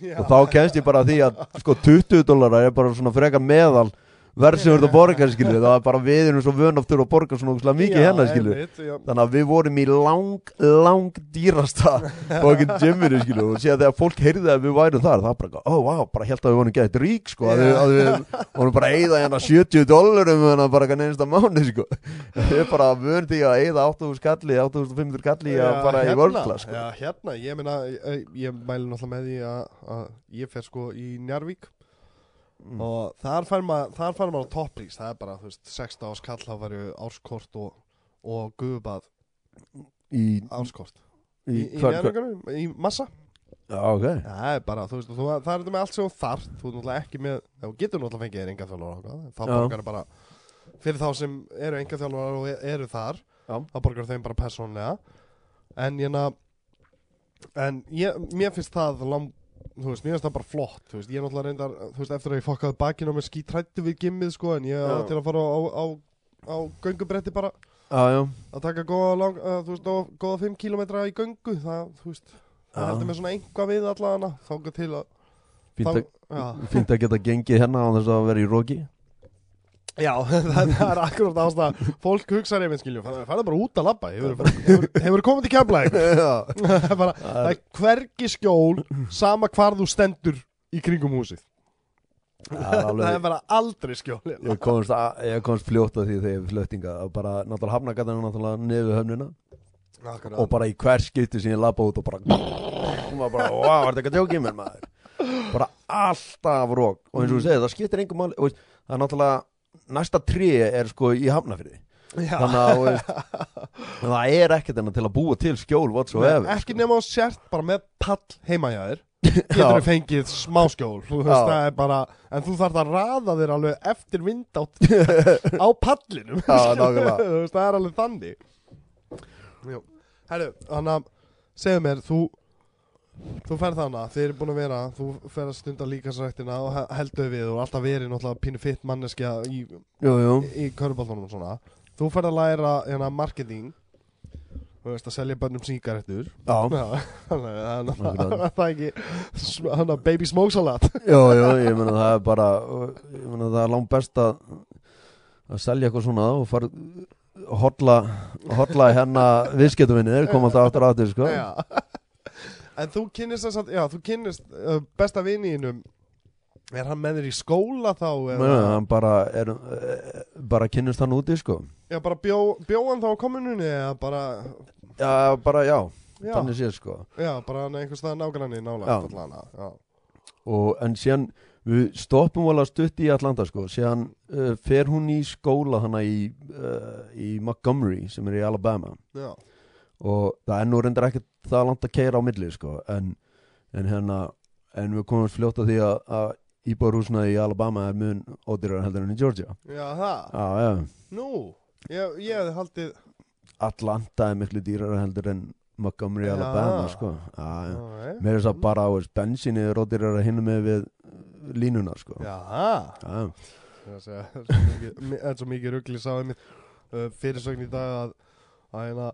Já. og þá kemst ég bara að því að sko 20 dólarar er bara svona frekar meðal verð sem ert að borga skilur það er bara við erum svo vön aftur að borga svona ógeðslega mikið hérna skilur já. þannig að við vorum í lang, lang dýrasta fokkin gyminu skilu og síðan þegar fólk heyrði að við værum þar það bara, ó, vá, bara held að við vorum gett rík sko, að við, að við vorum bara að eyða hérna 70 dólarum hérna bara kann einsta mánu sko. Við bara vön því að eyða 8.000 kalli 8.500 kalli að Já, fara í hérna, vörgla sko. Já, hérna, ég meina ég, ég mæli náttúrulega með því að, að ég fer sko í Njarvík Mm. og þar fær maður þar fær maður á topprís, það er bara, þú veist 16 ás kall, þá væri árskort og, og guðbað í, árskort. í, í, í, massa. Já, ok. Já, það er bara, þú veist, þú, það er þetta með allt sem þú þarft. Þú er náttúrulega ekki með, þú getur náttúrulega fengið þér enga þjálfara þá borgar það bara fyrir þá sem eru enga þjálfara og e- eru þar Já. þá borgar þeim bara persónlega en ég ná en ég, mér finnst það lang, þú veist, mér finnst það bara flott þú veist, ég er náttúrulega reyndar, þú veist, eftir að ég fokkaði bakinn á mér skítrættu við gimmið, sko en ég Já. á til að fara á, á, á göngubretti bara já, já, að taka góða, lang, uh, þú veist, góða, góða 5 kilometra í göngu, það, þú veist það heldur mér svona einhvað við allavega þángu til að fínt þá, að, já. fínt að geta gengið hérna á þess að vera í róki já, það, er akkurat ástæða. Fólk hugsaði einmitt skiljum, það er bara út að labba. Hefur, komið til kemlaðing það er er hvergi skjól sama hvar þú stendur í kringum húsið. Það er er bara aldrei skjóli Ég komst, að, komst fljótt að því þegar ég fluttinga og bara náttúrulega hafnagatana náttúrulega niður höfnina. Og bara í hver skipti sem ég labba út og bara og maður bara, wow, er þetta ekki að djóka í mér maður? Bara alltaf rók og eins og þú segir, það skiptir engum máli og það er náttúrulega næsta tré er sko í hafnafyrði Já. þannig að það er ekkert enn til að búa til skjól whatsoever Nei, ekki sko. nema á sért bara með pall heima hjá þér getur þið fengið smá skjól þú veist, það er bara, en þú þarf að raða þér alveg eftir vindátt á pallinum Já, nákvæmlega. Þú veist, það er alveg þannig. Herru, þannig að segðu mér, þú þú ferð þannig, þið eru búin að vera þú ferð að stunda líkasræktina og he- heldur við og alltaf verið náttúrulega pínu fitt manneskja í, í köruboltanum og svona. Þú ferð að læra hérna, marketing. Þú veist að selja bönnum sígarettur. Já, Já, það er ekki hann að baby smoke salat jú, jú, ég meina það er bara ég meina það er langt best að að selja eitthvað svona og fara hodla, hodla hérna viðskiptuvinnir, koma alltaf aftur aftur sko. Já. En þú kynnist þess að, já, þú kynnist uh, besta viniðinum Er hann með þér í skóla þá? Nei, hann bara er eh, bara kynnist hann úti sko. Já, bara bjó, bjó hann þá á kommununni eða bara, já, bara já, já, þannig séð sko. já, bara hann einhvers staðar nágranni nálægt Já. allana Já, og en síðan við stoppum alveg stutt í Atlanta sko, síðan uh, fer hún í skóla hana í, uh, í Montgomery sem er í Alabama já, og það er nú reyndar ekkert það langt að keira á milli sko, en, en hérna en við komum fljótt að því að, að íbúrhúsna í Alabama er mun ódýrar heldur en í Georgia já, það já, já, Nú, ég, ég hefði haldið Atlanta er miklu dýrar heldur en Montgomery, Já. Alabama sko. já, já. Já, mér er það bara á bensinni er ódýrar að hinna með við línuna sko. já Já. Það er svo mikið- er ruggli sáði mitt uh, fyrirsögn í dag að, að hérna,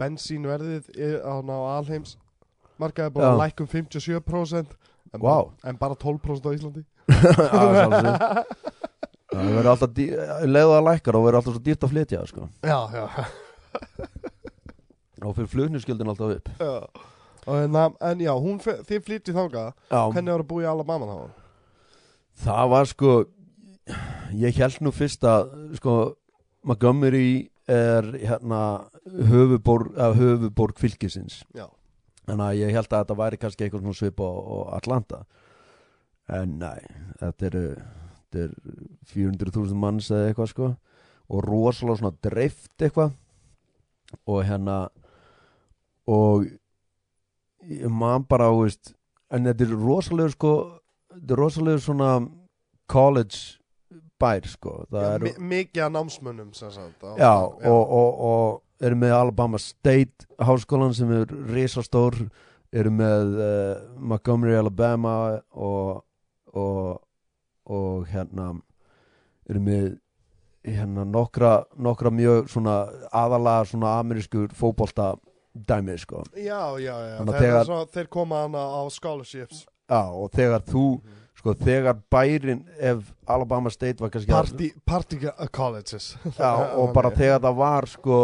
bensínverðið er, á, alheims markaði bara lækkum 57% en, Vá. bara, en bara 12% á Íslandi það verður alltaf að lækkar og verður alltaf svo dýrt að flytja sko. Já, já, og fyrir flugniskjöldin alltaf upp já. Og, hérna, en já, þið já, hvernig var að búa í Alabama þá? það var sko ég held nú fyrst að sko Montgomery er hérna höfuborg, að höfuborg fylgisins. Já, þannig að ég held að þetta væri kannski eitthvað svona svip á, á Atlanta. En næ, þetta eru er 400.000 manns eða eitthvað sko. Og rosalega svona dreift eitthvað. Og hérna og man bara á veist, en þetta er rosalega sko þetta er rosalega svona college bær sko. Já er, mi mikið af námsmönnum sem sagt, á, Já, og, og, og eru með Alabama State háskólan sem er risastór eru með uh, Montgomery, Alabama og, og, og hérna eru með hérna nokkra, nokkra mjög svona aðalega svona amerískur fótbolta dæmi sko. Já, já, já. Þegar- svo, þeir koma hana á scholarships. Já, og þegar þú sko þegar bærin ef Alabama State var kannski Party, party colleges. Já, og bara þegar það var sko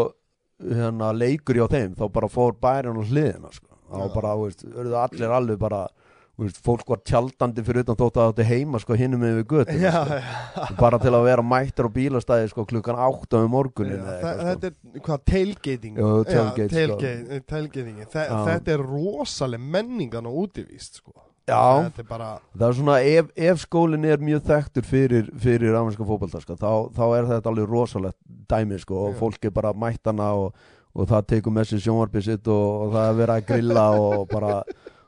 hérna, leikur hjá þeim þá bara fór bærin á hliðina sko. þá Já. bara, veist, allir alveg bara, veist, fólk var tjaldandi fyrir utan þótt að þetta heima sko með við götu Já, sko. já bara til að vera mættur á bílastæði sko klukkan átta um morgunin sko. Þetta er hvað, tailgating sko. tailgating. Þetta er rosaleg menningan og útivist sko. Já, er bara það er svona ef, ef skólinn er mjög þekktur fyrir, fyrir ameríska fótbolta sko, þá, þá er þetta alveg rosalegt dæmi sko, og fólk er bara mættana og, og það tekur með sér sjónvarpið sitt og, og það er verið að grilla og bara,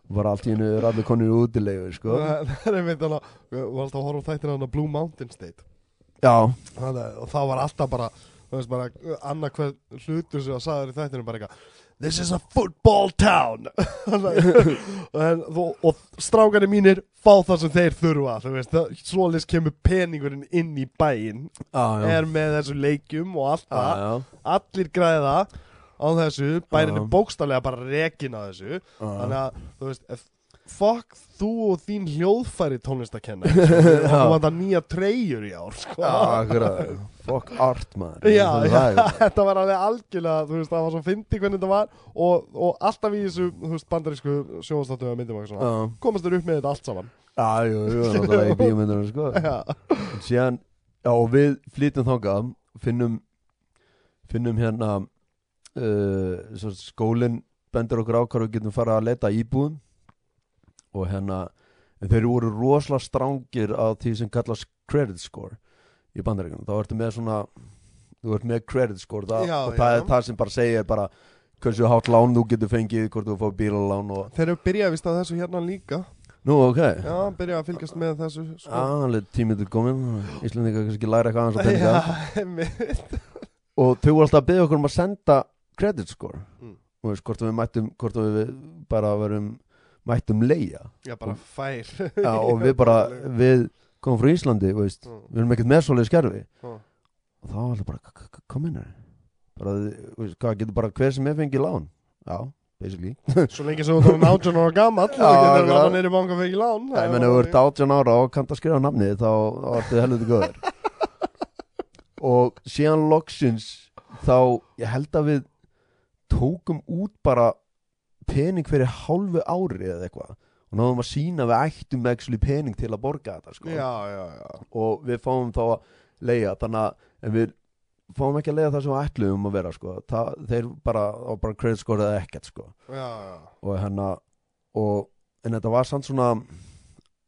bara allt í hennu er allir konir útilegu sko. Það er einmitt hana Við varum alltaf að horfa á þættina hana Blue Mountain State. Já, Þannig, Og það var alltaf bara Þú veist bara Annað hver hlutur sem að sagður í þættinu bara eitthvað This is a football town. En, og, og strákarnir mínir fá það sem þeir þurfa Þú veist. Svolis kemur peningurinn inn í já, já. Er með þessu leikjum og allt já, það. já, allir græða á þessu. Bærin er bókstallega bara rekin á þessu. Já. þannig að þú veist ef fuck þú og þín hljóðfæri tónlistakenna og þú vant að nýja treyjur í ár sko. Já, Fuck art, maður. Já, Það já, það, þetta var alveg algjörlega, þú veist, það var svo fyndi hvernig þetta var og, og alltaf í þessu, þú veist, bandarísku sjóðstáttu að myndum og svona, komast þér upp með þetta allt saman. já, jú, jú, náttúrulega í bíómyndunum, sko. En síðan, já, og við flytum þangað finnum finnum hérna uh, skólinn bendur okkur á hvað við getum fara að leta íbúðum og hérna þeir voru rosalega strángir á því sem kallast credit score í bandaríkunum, þá ertu með svona þú ert með credit score það, Já, og það já. er það sem bara segir bara hversu hátt lán þú getur fengið, hvort þú fá bílalán og, þeir eru byrjað vist að þessu hérna líka. nú ok Já, byrjað að fylgjast með þessu, Já, sko. alveg tímið til komin Íslandingar kannski læra eitthvað aðeins að peninga Já, einmitt. og þau voru alltaf að byggja okkur um að senda credit score Mm. og veist, hvort við mættum hvort við bara verum mættum leia Já, bara fær. Já, og við bara, við komum frá Íslandi veist, Mm. við erum ekkert með svoleið skerfi Mm. og þá var alltaf bara, "K- k- hvað minnur veist, hvað getur bara hver sem er fengið lán já, basically Svo lengi sem þú erum 18 ára gammal, þú Já, getur akkurat. verið neyri banka fyrir lán. ég menn ef þú ert 18 ára og kannt að skrifa nafnið þá, þá ertu helviti góður og síðan loksins þá, ég held að við tókum út bara pening fyrir hálfu ári eða eitthvað og náðum að sína við ættum actually pening til að borga þetta sko. Já, já, já. og við fáum þá að leia þannig að en við fáum ekki að leia það sem við ætluðum að vera sko. það, þeir bara, bara credit score eða ekkert sko. Og hérna og, en þetta var samt svona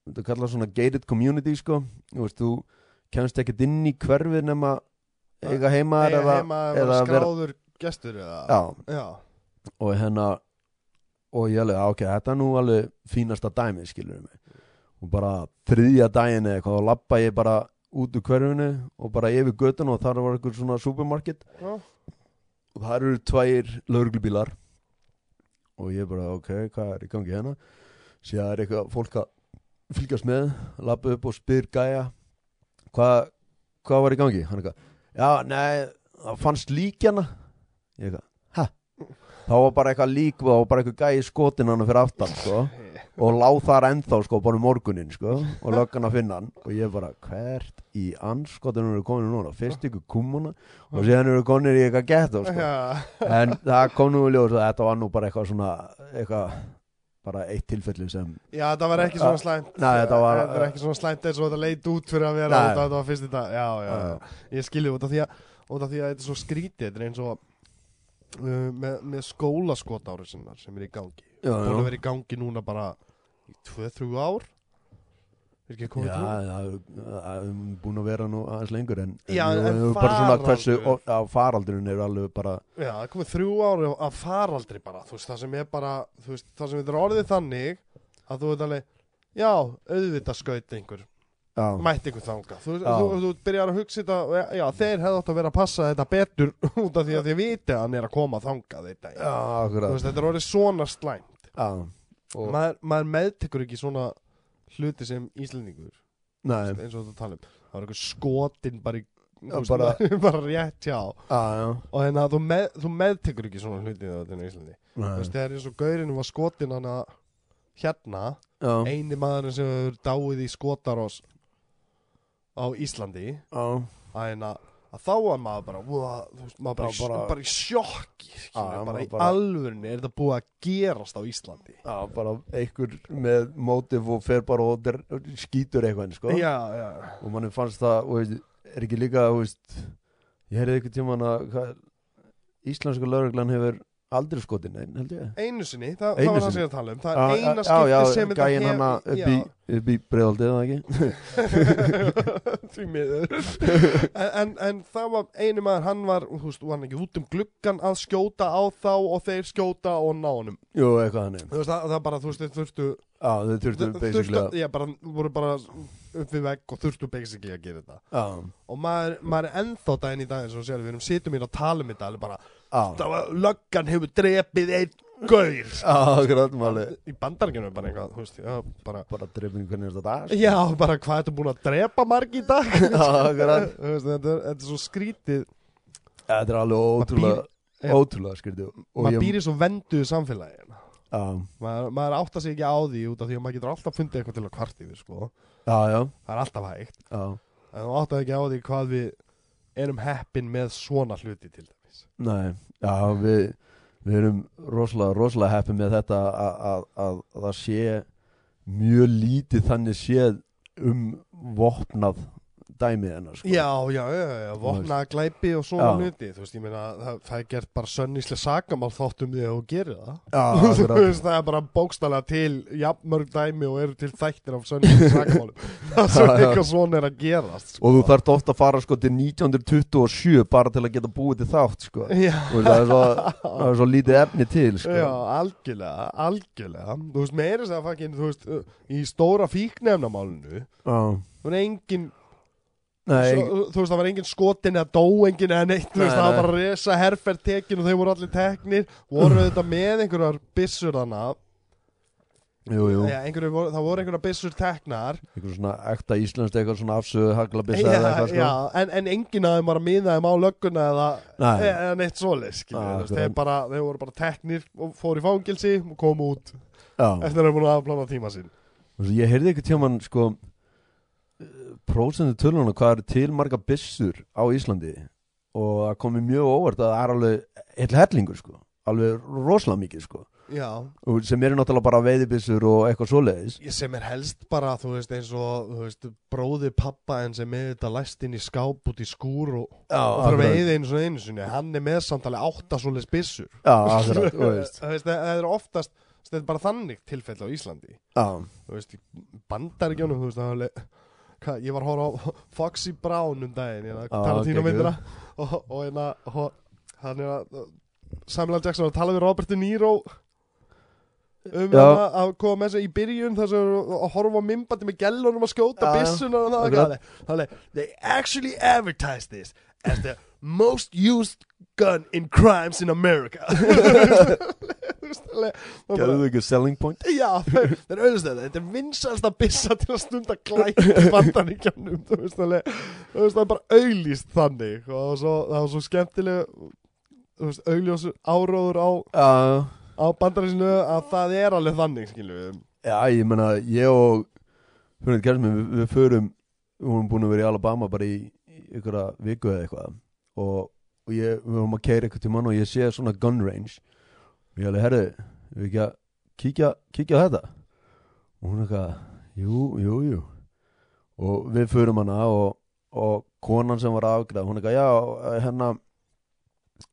þetta kallar svona gated community sko. þú veist, þú kemst ekkert inn í hverfið nema eiga heima eða, eða eða vera- skráður gestur eða? já, Já. og hérna og ég alveg, "Ah, ok, þetta er nú alveg fínasta dæmi, skilur mig. Og bara þriðja daginn eða eitthvað og lappa ég bara út úr hverfinu og bara yfir götun og þar var eitthvað svona supermarket. Já. og þar eru tvær lauruglubílar og ég bara, ok, hvað er í gangi hérna? Síðan er eitthvað fólk að fylgjast með, lappa upp og spyr gæja hvað hvað var í gangi, hann eitthvað já, nei, það fannst líkjana ég eitthvað, þá var bara eitthvað lík og bara eitthvað gæi skotin hann fyrir aftan sko. Og láð þar ennþá sko bara um morgunin sko og löggan að finna hann. Og ég bara hvert í anskotunum eru komin núna? Fyrst ykkur kummuna og síðan eru komin í eitthvað ghetto sko. En það kom nú í ljós að þetta var nú bara eitthvað svona eitthvað bara eitt tilfelli sem Já, það var ekki svona slæmt. Nei, þetta var- Þetta var ekki svona slæmt eins og þetta leit út fyrir að vera þetta, þetta var fyrst í dag. Já, já, Já, já. Ég skilji út af því að út af því að þetta er svo skrítið Þetta er eins og uh, með, með skólaskotári sinnar sem er í gangi. Búin að vera í gangi núna bara í 2-3 ár. Er ekki komið þrjú? já, það er búin að vera nú aðeins lengur en, Já, en, en bara svona hversu já, faraldurinn er alveg bara Já, það er komið þrjú ár af faraldri bara Þú veist, það sem er bara Þú veist, það sem er orðið þannig Að þú veit alveg Já, auðvitað skaut einhver mætti ykkur þanga þú, þú, þú byrjar að hugsa þetta já, þeir hefðu átt að vera að passa þetta betur út af því að þið viti að hann er að koma þanga þetta veist, þetta er orðið svona slæmt. Maður, maður meðtekur ekki svona hluti sem Íslendingur. Nei, eins og þú tala um. Það var eitthvað skotin bara í Já, veist, bara- bara rétt hjá. Já, og hérna þú, með, þú meðtekur ekki svona hluti veist, þegar eins og gaurinu var skotin hana hérna eini maðurinn sem hefur dáið í skotarós á Íslandi já, að hérna að þá var maður bara, wow, veist, maður bara, bara, bara- bara í sjokki bara maður í bara- alvörinni er þetta búið að gerast á Íslandi. Já, bara einhver með mótif og fer bara og der, skýtur eitthvað, sko. Já, já, og manni fannst það, og er ekki líka, veist ég heyrði eitthvað tímann að íslensku lauruglan hefur aldrei skotin einn, held ég. Einu sinni það, það var það sem ég að tala um. Það Já, er eina já, skipti já, sem þetta gæinn hana upp í, upp í breiðaldið, eða ekki? Því miður. En, en, en það var einu maður hann var, þú veist, var hann ekki út um gluggan að skjóta á þá og þeir skjóta og ná honum. Jú, eitthvað þannig. Þú veist, það, það bara, þú veist, þeir þurftu Já, þau þurftu basically að já, bara, voru bara upp við vegg og þurftu basically að gera þetta. Já, og maður, maður er ennþá daginn í dag eins og sér, við erum sittum hérna að tala um þetta alveg bara, það var, löggan hefur drepið einn gaur. Já, akkurat máli í bandarkinu bara eitthvað, þú veist, já, bara Bara drefning hvernig er þetta dag sko. já, bara hvað ertu búin að drepa marg í dag? Já, akkurat. Þú veist, þetta, er, þetta er svo skrítið. Þetta er alveg ótrúlega. Ótrúlega skrítið. Og maður ég, býr í svo venduðu samfélagi maður, maður átta sig ekki á því út af því að maður getur alltaf fundið eitthvað til að kvart yfir sko. það er alltaf hægt. Já. en þú átta ekki á því hvað við erum heppin með svona hluti til dæmis. Nei, já, við, við erum rosalega, rosalega heppið með þetta að, að, að, að það sé mjög lítið þannig séð um vopnað dæmið hennar sko. Já, já, já, já, vopna glæpi og svona hluti Þú veist, ég meina, það, það er gert bara sönníslega sakamál þóttum því að þú gerir það Já, Þú veist, það er bara bókstælega til jafnmörg dæmi og eru til þættir af sönníslega sakamálum Það Já, já. eitthvað svona er að gerast sko. og þú þarft ofta að fara sko til 1927 bara til að geta búið til þátt sko. Þú veist, það, er svo, það er svo lítið efni til sko. já, algjörlega, algjörlega Þú veist, meira þess að fakkin, þú veist, í stóra fíknefnamálinu. Það var engin, svo, þú veist, það var engin skotin eða dó engin eða neitt, Nei, veist, það var nei. bara resa herferð tekin og þau voru allir teknir Voru þetta með einhverjar byssur þannig voru- það voru einhverjar byssur teknar Eitthvað svona ekta íslenskt eitthvað svona afsöðu haglabissa eða eitthvað sko. en, en enginn af þeim var að miða þeim á lögguna eða, Nei. eða neitt bara, þeir voru bara teknir og fóru í fangilsi og komu út Já. eftir að þeir búin að afplána tíma veist, Ég heyrði eitthvað tíma sko prósendu töluna hvað er til marga byssur á Íslandi? Og það komi mjög óvart að það er alveg heil hellingur sko. Alveg rosalega mikið sko. Já, og sem eru náttúrulega bara veiðibyssur og eitthvað svoleiðis. Sem er helst bara, þú veist, eins og veist, bróði pappa en sem með þetta læst inn í skáp út í skúr og, Já, og fyrir akkurat. veiði einu svona einu sinni. Hann er með samtali átta svoleiðs byssur. Já, það það er oftast þetta er bara þannig tilfell á Íslandi. Já, þú veist, í bandaríkjónum þú veist, það var alveg hvað, ég var að horfa á Foxy Brown um daginn hérna, Já, Tarantino geggjuð. myndina og, og hérna hann er að Samuel L. Jackson var að tala við Robert De Niro um hana að koma með sig í byrjun þar sem að að horfa á mymbandi með gellunum að skjóta byssunar og það Akkurat. þannig, they actually advertise this as the most used gun in crimes in America. Þau ekki selling point? Já, þeir þeir auðvitað þetta er vinsalsta byssa til að stunda glæp í bandaríkjánum Þú veist alveg Þú veist það er bara auðlýst þannig og það var svo, það var svo skemmtileg Þú veist auðljós áróður á, Já, á bandaríkjanu að það er alveg þannig skilu við já, ég meina ég og Fyrir þetta gerðum við, við förum við vorum búin að vera í Alabama bara í, í ykkur viku eða eitthvað og, og ég, við vorum að keira eitthvað til mann og ég sé svona gun range. Og ég alveg, herru, við ekki að kíkja, kíkja á þetta? Og hún eitthvað, jú, jú, jú. Og við förum hana og, og konan sem var afgræð hún eitthvað, já, hérna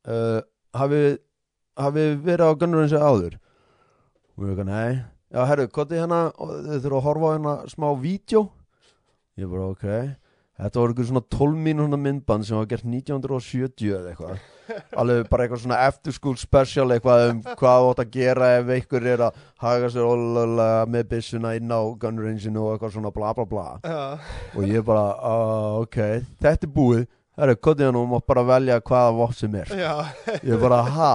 uh, hafið hafið verið á gun range áður? Og við eitthvað, nei. Já, herru, kotið hérna þau þurfa að horfa á hérna smá vídeo. Ég bara, ok þetta var eitthvað svona 12 mínúna myndband sem var gert 1970 eða eitthvað. Alveg bara eitthvað svona after school special eitthvað um hvað átt að gera ef einhver er að haga sér ólega með byssuna inn á gun range-inu og eitthvað svona bla bla bla. Já, og ég bara, uh, ok, þetta er búið. Herru, kotið hérna og mátt bara velja hvaða vopp sem er. Já, ég bara, ha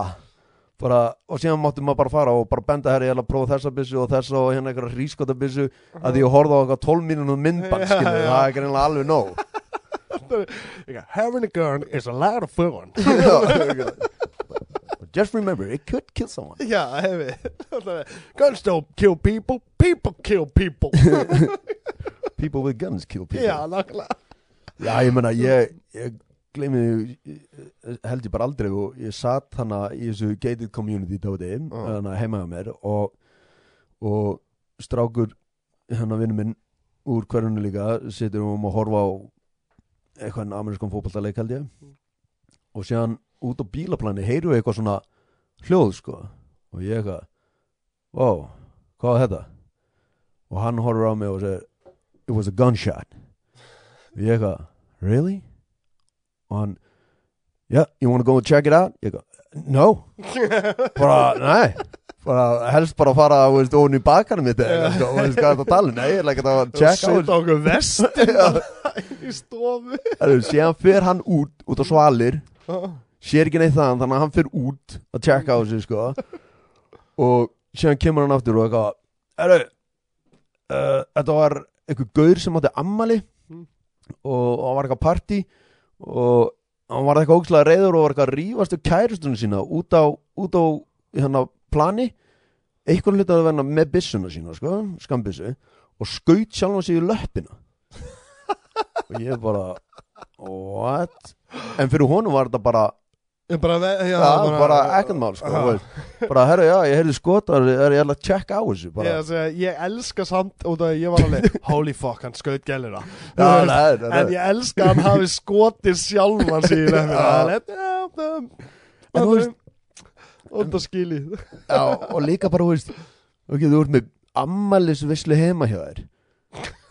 bara, og síðan mátti maður bara fara og bara benda herri, ég ætla að prófa þessa byssu og þessa og hérna eitthvað rískota byssu að því ég horfði á eitthvað 12 mínúnum myndband Já, skilur, já. það er ekki reynilega alveg nóg. Having a gun is a lot of fun. Just remember, it could kill someone. Já, hefi Guns don't kill people, people kill people. People with guns kill people. Já, nákvæmlega. Já, ég meina, ég, ég gleymi því, held ég bara aldrei og ég satt hana í þessu gated community tóti, Já. hana heima á mér og, og strákur hana vinnu minn úr hverjunu líka situr um að horfa á eitthvað amerískan fótballtaleik held ég. Og síðan út á bílaplani heyru við eitthvað svona hljóð sko. Og ég eitthvað wow, hvað var þetta? Og hann horfur á mig og segir it was a gunshot. Og ég eitthvað, really og hann yeah, you wanna go and check it out? Ég eitthvað, no. Bara, nei. Bara helst bara að fara veist, ofan í bakarinn mitt eða sko, og veist hvað er þetta að tala nei, ég er ekki að check out. Sitt á okkur vestin í stofu. Síðan fer hann út, út á svalir sér ekki neitt þaðan, þannig að hann fer út að checka á sig, sko og síðan kemur hann aftur og eitthvað Herru, uh, þetta var eitthvað gaur sem átti ammali Mm. og, og var eitthvað partí og hann var eitthvað ógslag reyður og var eitthvað að rífast um kærustunum sína út á, út á hérna plani. Eitthvað hluti að verna með byssuna sína sko, skambissu og skaut sjálfan sig í löppina. Og ég bara what? En fyrir honum var þetta bara bara, já, já, bara, ekkert mál sko, bara herru já, ég heyrði skotar er ég ætla að checka á þessu bara, Ég, ég elska samt út af að ég var alveg Holy fuck, hann skaut nei, nei, En ég elska hann hafi skotið sjálfan Já. En þú veist- Og það skili já, og líka bara, þú veist ok, þú ert með ammælisvislu heima hjá þér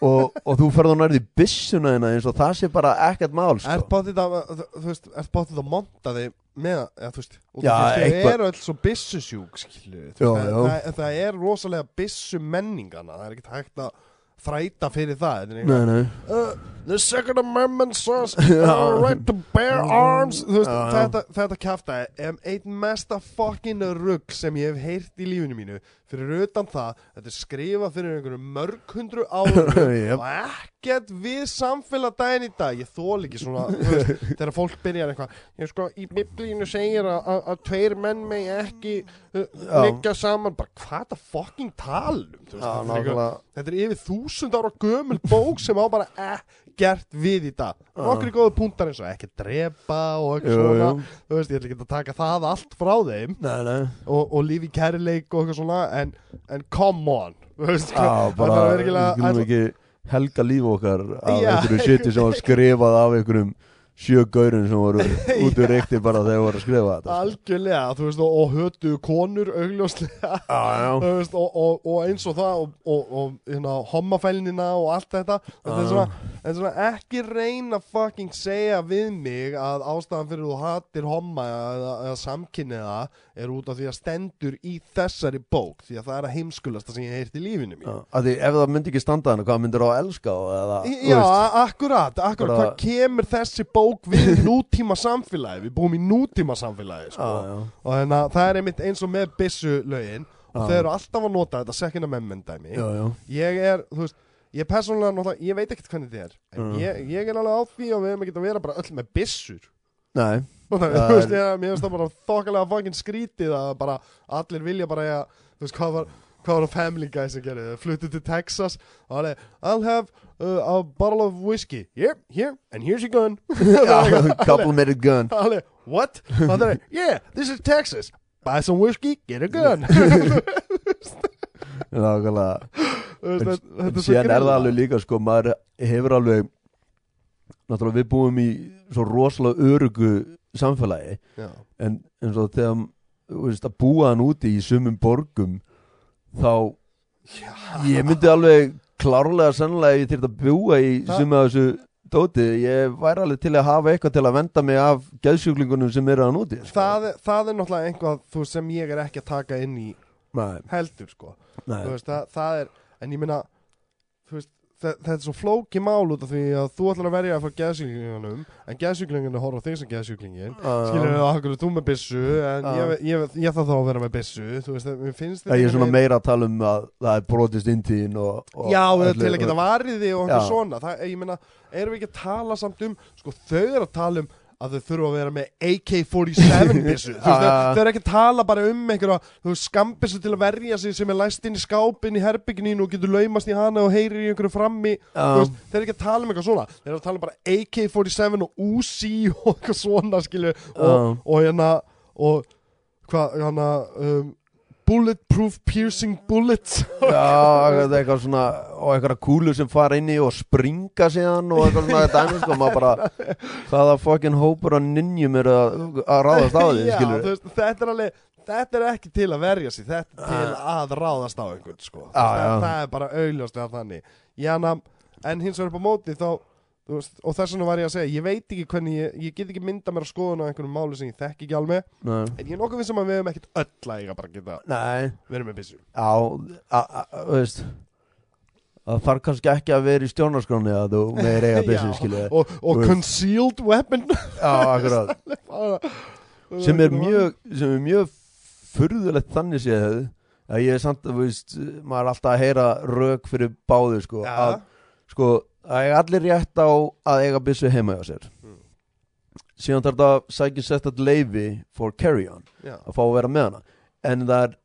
og, og þú ferð á nærði byssuna hérna eins og það sé bara ekkert mál Er sko. báttið að, þú veist, er báttið að monta þig með, eða þú veist Já, að eitthvað- eru öll svo byssusjúk, skilu Já, það, það, það er rosalega byssu menningana Það er ekkert hægt að þræta fyrir það Þetta er eitthvað, uh, The second amendment says uh, right to bear arms. Þú veist, Já, þetta, þetta kjafta er einn mesta fucking rugg sem ég hef heyrt í lífinu mínu fyrir utan það, þetta er skrifað fyrir einhverju mörg hundru árum Jep. og ekkert við samfélag daginn í dag, ég þól ekki svona veist, þegar fólk byrjar eitthvað. Ég sko, í biblíinu segir að, tveir menn megi ekki uh, Já. liggja saman, bara hvað er það fucking talum, veist, Já, þetta, er eitthvað, þetta er yfir þúsund ára gömul bók sem á bara ekkert við í dag. Nokkri góðu púntar eins og ekki drepa og eitthvað svona. jú. þú veist, ég ætla ekki að taka það allt frá þeim. Nei, nei. Og, og lífi kærleik og eitthvað svona en, en come on Já, bara, við skulum ekki helga líf okkar af einhverju shiti sem var skrifað af einhverjum sjö gaurinn sem voru út úr reykti bara þegar voru að skrifa þetta sko. algjörlega, þú veist, og, og hötu konur augljóslega. Já, já. Þú veist, og, og, og eins og það og, og, og hérna, hommafælnina og allt þetta. Já. svona, er svona ekki reyna fucking segja við mig að ástæðan fyrir þú hatir homma eða, eða samkynniða er út af því að stendur í þessari bók því að það er að heimskulasta sem ég heirt í lífinu mínu. Já, að því ef það myndi ekki standa hana, hvað myndir á að elska eða, þú Já, akkurat, akkurat, hvað kemur þessi bók við nútíma samfélagi, við búum í nútíma samfélagi, sko, já, og þannig að það er einmitt eins og með byssu lögin, og Já. þau eru alltaf að nota þetta second amendment dæmi, já, já, ég er, þú veist, ég er persónulega náttúrulega, ég veit ekkert hvernig þetta er, en Já. ég, ég er alveg á því og við hefum ekki að vera bara öll með byssur, nei, það, þú veist, ég, mér finnst það bara þokkalega fucking skrítið að bara allir vilja bara, ja, þú veist, hvað var, hvað var á Family Guy sem gerði, þau fluttu til Texas og hann er, I'll have uh, a bottle of whiskey, here, here, and here's your gun. Já, complimented gun. hann er, what? hann er, yeah, this is Texas. Buy some whiskey, get a gun. Nákvæmlega. En síðan er það alveg líka sko, maður hefur alveg náttúrulega við búum í svo rosalega örugu samfélagi. Já. en eins og þegar veist, að búa hann úti í sumum borgum þá ég myndi alveg klárlega sannlega ég þyrfti að búa í af þessu dóti. Ég væri alveg til að hafa eitthvað til að venda mig af geðsjúklingunum sem eru hann úti sko. það, það er náttúrulega einhvað þú sem ég er ekki að taka inn í nei, heldur sko. Veist, það, það er, en ég það, þetta er svo flóki mál út af því að þú ætlar að verja fá geðsjúklingunum en geðsjúklingunum horfa þig sem geðsjúklingin skilur við að okkur er þú með byssu en ég, ég, ég þarf þá að vera með byssu þú veist, finnst ég er svona meira að tala um að það er brotist inn tíðin og, og Já, öllu- til að geta varið þig og eitthvað svona. Það, ég meina, erum við ekki að tala samt um sko, þau eru að tala um að þau þurfa að vera með AK-47 byssu. Þú veist, Já, þau, þau eru ekki að tala bara um einhverja, skambissu til að verja sig sem er læst inn í skápin í herbygginu og getur laumast í hana og heyrir í einhverju frammi. Já. veist, þeir eru ekki að tala um eitthvað svona. Þeir eru að tala bara AK-47 og Uzi og eitthvað svona, skilju og, Já. og hérna og hvað, hérna um, bulletproof piercing bullets. Já, er eitthvað svona og eitthvað kúlu sem fara inn í og springa síðan og eitthvað svona dæmi sko, maður bara hvaða fucking hópur af ninjum er að, ráðast á því, Já, þú veist, þetta er alveg Þetta er ekki til að verja sig, þetta er til að ráðast á einhvern, sko. Já, það, það er bara augljóslega þannig. Jana, en hins vegar upp á móti þá, veist, og þess vegna var ég að segja, ég veit ekki hvernig, ég, ég get ekki mynda mér að skoðuna á einhverjum máli sem ég þekki ekki alveg, Nei, en ég er nokkuð vissum að við hefum ekkert öll að bara að geta Nei. verið með byssu. á, a- a- þú veist það þarf kannski ekki að vera í stjórnarskráni að þú meir eiga byssu, Já, skilur Og, og concealed weapon. Já, akkurat sem er mjög sem er mjög furðulegt þannig séð að ég er samt að, veist, maður er alltaf að heyra rök fyrir báðu, sko Já. að, sko, að eiga allir rétt á að eiga byssu heima hjá sér Mm. síðan þarf það að sækja sett að leifi for carry on Já, að fá að vera með hana en það er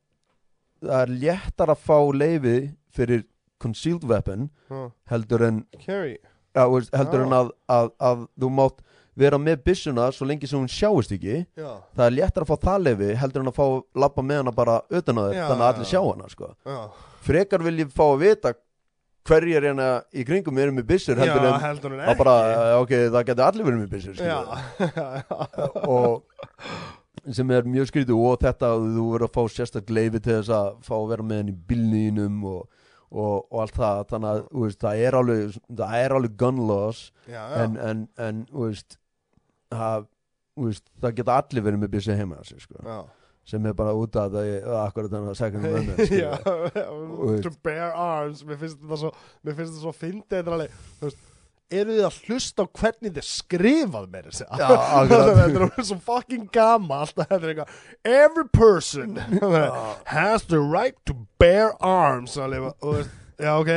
það er léttar að fá leifi fyrir concealed weapon Já. heldur en, Carry veist, heldur Já. en að, að, að þú mátt vera með byssuna svo lengi sem hún sjáist ekki Já, það er léttar að fá það leifi heldur en að fá lappa með hana bara utan á þér Já, þannig að já, allir já. sjá hana sko. já frekar vil ég fá að vita hverjir hérna í kringum eru með byssur heldur Já, en heldur að bara, ok, það getur allir verið með byssur og sem er mjög skrítið og þetta að þú verður að fá sérstak leifi til þess að fá að vera með henni í bílnýnum og, og, og allt það þannig að veist, það er alveg það er alveg gun laws já, já. en, en, en veist, það, veist, það geta allir verið með byssu heima sig, sko. já. Sem er bara út af það ég- akkurat þannig að segja skilurðu. veist. to bear arms Mér finnst þetta svo Mér finnst þetta svo fyndið Þú veist. Eru þið að hlusta á hvernig þið skrifað með þessi. Þetta er svo fucking er eitthvað. Every person has the right to bear arms og, Já, ok.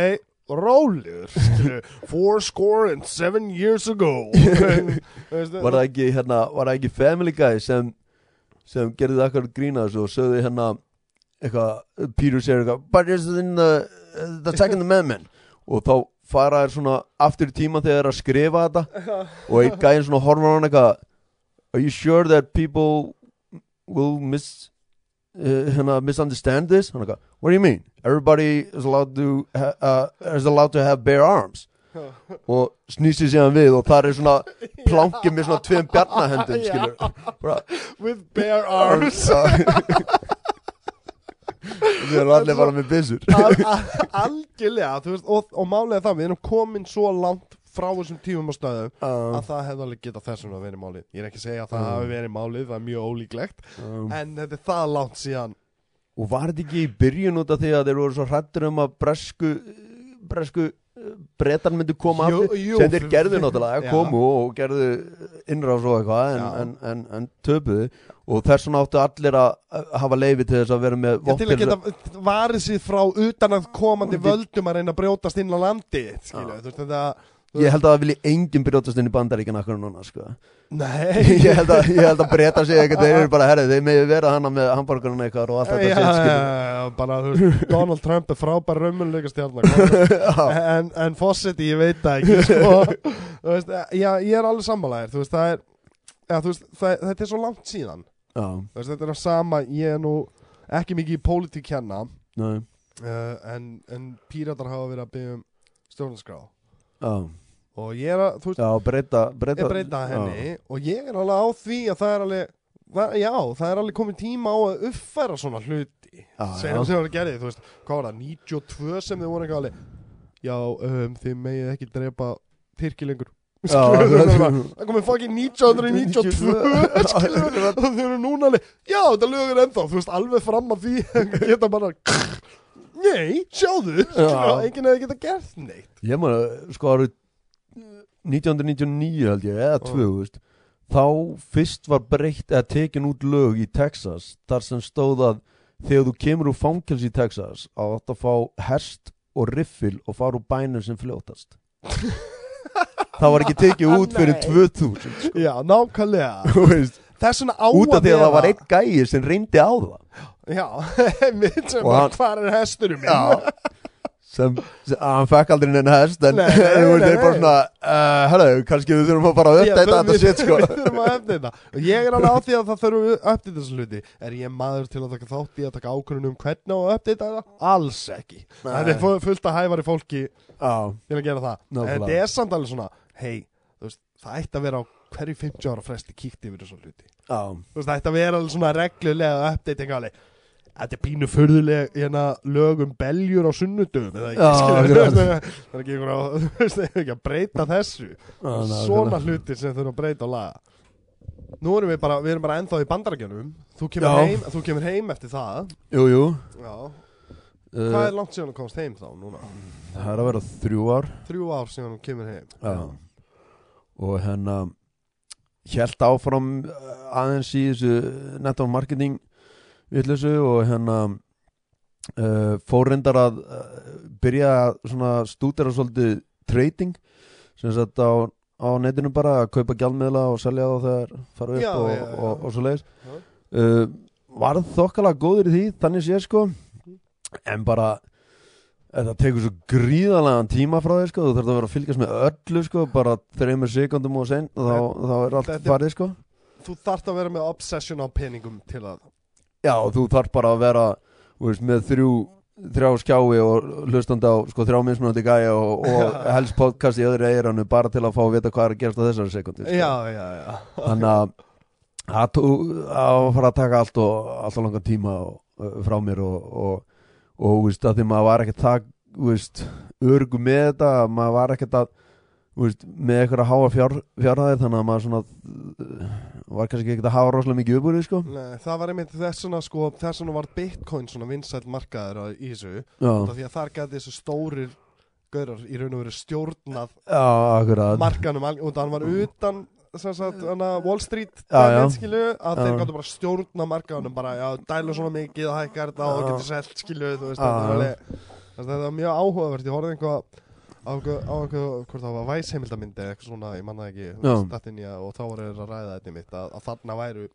Skilju, Four score and seven years ago. Var það ekki hérna, var það ekki Family Guy sem sem gerði akkurat grína þessu og sögði hérna eitthvað, Peter segir eitthvað but it's in the, the second amendment. Og þá fara þær svona aftur í tíma þegar þeir eru að skrifa þetta. Og einn gæðin svona horfur á hann eitthvað are you sure that people will miss uh, hérna, misunderstand this? Hann eitthvað, what do you mean? Everybody is allowed to ha uh, is allowed to have bare arms og snýsi síðan við og það er svona plankið með svona tveim bjarnahendum skilur With bare arms. Við erum allir bara með byssur. Al- al- algjörlega veist, og, og málega það, við erum komin svo langt frá þessum tímum og stöðum um, að það hefði alveg getað þessum að verið málið. Ég er ekki að segja að það Mm. hafi verið málið það er mjög ólíklegt, um, en þetta er það langt síðan. Og var þetta ekki í byrjun út af því að þeir voru svo hrættur um að bresku bresku brettan myndu koma Jú, aftur. jú, sem þeir gerðu náttúrulega, komu og gerðu innráðs og eitthvað en, en, en, en töpuðu. Og þess vegna áttu allir að hafa leifi til þess að vera með Já, vopn til að geta varið sér frá utan að komandi völdum að reyna að brjótast inn á landi skilju, Já. þú veist þetta ég held að það vilji enginn brjótast inn í bandaríkina akkur núna sko. nei. Ég held að, ég held að breyta sig eitthvað þeir eru bara, herri, þeir megi vera hana með hambúrgarinn eitthvað og allt Já, þetta já, shit, skilur. já, bara, þú veist, Donald Trump er frábær raumuleika stjarnar en, en Fossetti, ég veit það ekki sko. Þú veist, já, ég er alveg sammálaðir þú veist, það er já, þú veist, það, þetta er svo langt síðan. Já, Þú veist, þetta er sama, ég er nú ekki mikið í pólitík kenna nei, uh, en, en píratar hafa verið að byggja um stjórnarskrá. Já, og ég er að, þú veist, já, breyta breyta, breyta henni og ég er alveg á því að það er alveg það, já, það er alveg komið tíma á að uppfæra svona hluti Já, sem já. sem var gerðið, þú veist, hvað var það 92 sem þið voru eitthvað alveg já, um, þið megið ekki drepa Tyrki lengur Já, Skilurðu, já, það já. það komið fucking 1992 skilurðu, og þau eru núna alveg já, þetta lögur ennþá, þú veist, alveg fram að því geta bara nei, sjáðu, skilurðu, enginn hefði geta gert neitt Ég maður, sko 1999 held ég, eða Já. 2000 þá fyrst var breytt eða tekin út lög í Texas þar sem stóð að þegar þú kemur úr fangels í Texas að fá hest og riffil og fara úr bænum sem fljótast það var ekki tekið út fyrir Nei. 2000 sko. já, nákvæmlega Þú veist, þess vegna á út af því að það var einn gæi sem reyndi á það Já, mitt sem hann- hvar er hesturinn minn? Já sem, sem að hann fekk aldrei neina hest en Nei, nei, nei, þeir bara nei. svona uh, hörru, kannski við þurfum að fara að uppdæta þetta sitt sko. Við þurfum að þetta. Og Ég er alveg á því að það þurfum að uppdita þessu hluti. Er ég maður til að taka þátt í að taka ákvörðun um hvernig að uppdita þetta? Alls ekki. Það er fu- fullt að hæfari fólki Já, til að gera það. En. Þetta er samt alveg svona Hei, það ætti að vera á hverju 50 ára fresti kíkt yfir þessu hluti. Veist, það ætti að vera alveg svona reglulega alveg Þetta er pínu furðuleg hérna, lög um beljur á sunnudum eða Já, skilur, það er ekki einhver að, þú veist, ekki að breyta þessu. Svona hlutir sem þurfum að breyta og laga nú erum við bara, við erum bara ennþá í bandarækjunum þú þú kemur heim eftir það. Jú, jú. Uh, hvað er langt síðan þú komst heim þá núna? Það er að vera þrjú ár. Þrjú ár síðan þú kemur heim. Já. Og hérna Hjælt áfram uh, aðeins í þessu network vitleysu og hérna uh, fór reyndar að uh, byrja að svona stúdera svolítið trading sem sagt á, á netinu bara að kaupa gjaldmiðla og selja þá þegar fara upp Já, og, já. og, og, svo leiðis uh, Varð þokkalega góður í því þannig sé sko. En bara þetta tekur svo gríðarlegan tíma frá þér sko, þú þarf að vera að fylgjast með öllu sko, bara þreymur sekundum og sen og þá, þá er allt farið sko. Þú þarft að vera með obsession á peningum til að Já, þú þarf bara að vera veist, með þrjú þrjá skjái og hlustandi á sko, þrjá mismunandi gæja og, og helst podcast í öðru eiranu bara til að fá að vita hvað er að gerast á þessari sekundi sko. Já, já, já þannig að það fara að taka allt og alltaf langan tíma og, uh, frá mér og, og, og veist, að því maður var ekkert það örgu með þetta maður var ekkert að veist, með eitthvað að háa fjár, fjárhæðir þannig að maður svona var kannski ekkert að hafa rosalega mikið uppbúrið sko. Það var einmitt þessuna sko þessuna var bitcoin svona vinsælt markaður í þessu. Því að þar gæti þessu stórir gaurar í raun og veru stjórnað já markanum af hann var utan sem sagt, Wall Street Já, skilu, að þeir Já. gáttu bara stjórna markanum bara, já, dælu svona mikið og hækkar þetta og getur selt, skilu, veist þetta, er alveg, þess, þetta var mjög áhugavert. Ég horfði einhvað á einhver, á einhver, hvort það var væsheimildamindi eða eitthvað svona, ég manna ekki í að- og þá voru þeir að ræða þetta mitt að, að þarna væru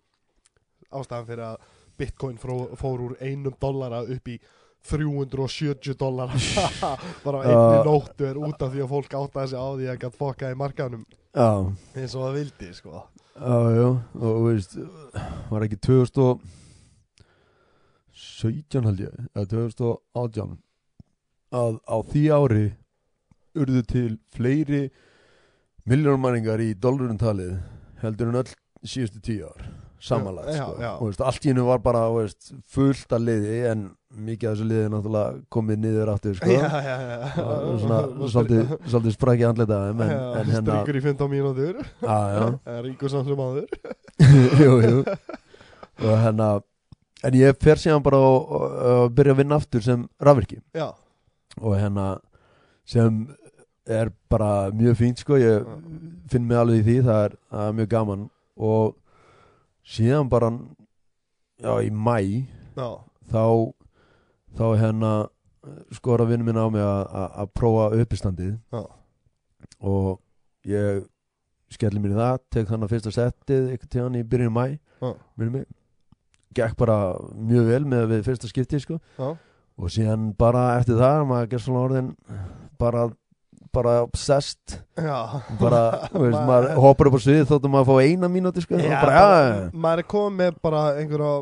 ástæðan fyrir að bitcoin fró, fór úr einum dollara upp í 370 dollara. Bara einni nóttu er út af því að fólk áttaði sig á því að gætt fokka í markanum eins og það vildi sko. Já, já og þú veist, var ekki 2017 held ég eða 2018 að á því ári urðu til fleiri miljónumæringar í dólarum talið heldur en öll síðustu tíu ár samanlagt sko. Og veist, allt í hennu var bara veist, fullt af liði en mikið af þessu liði er náttúrulega komið niður aftur sko. já, já, já. Er svona svolítið, sprækja andlita en, en hérna Strykur í 15 mínútur. Já, Ríkur samt sem aður jú, jú. Og hérna en ég fer síðan bara og, og, og byrja að vinna aftur sem rafvirki. Já, og hérna sem er bara mjög fínt sko. Ég finn mig alveg í því það er, það er mjög gaman. Og síðan bara já í mæ já, þá þá hérna skora vinnu minn á mig að- prófa uppistandið. Já. og ég skelli mér í það tek þannig að fyrsta settið eitthvað tíðan í byrjun mæ minnum mig gekk bara mjög vel með við fyrsta skipti sko. Og síðan bara eftir það maður gerð svona orðin bara bara obsessed Já. Bara, veist, maður hoppar upp á svið þóttum maður að fá eina mínúti sko. Já, bara, bara, maður er komið með bara einhverja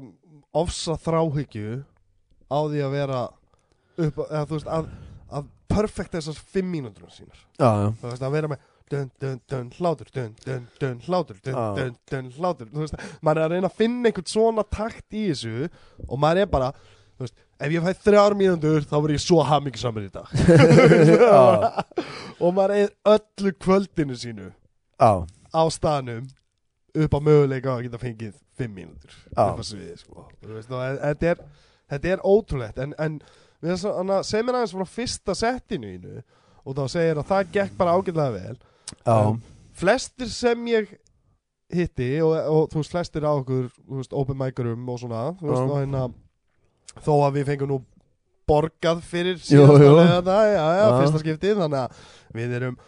ofsa þráhyggju á því að vera upp, eða veist, að, að perfect þessar fimm mínútur já, þú veist, að vera með dun, dun, dun, hlátur, dun, dun, dun, hlátur dun, Já. dun, dun, hlátur. Þú veist, maður er að reyna að finna einhvern svona takt í þessu og maður er bara veist, ef ég fæ þrjár mínútur þá verð ég svo hamingisamur í dag. Og maður er öllu kvöldinu sínu já, á staðnum upp á möguleika að geta fengið fimm Já. upp á sviði sko. Þetta er, er ótrúlegt. En, en segir mér aðeins frá fyrsta settinu ínu og þá segir að það gekk bara ágætlega vel. En flestir sem ég hitti og, og þú veist flestir á okkur veist, open micerum og svona þú veist, og hérna þó að við fengum nú borgað fyrir já, já, Já. fyrsta skiptið þannig að við erum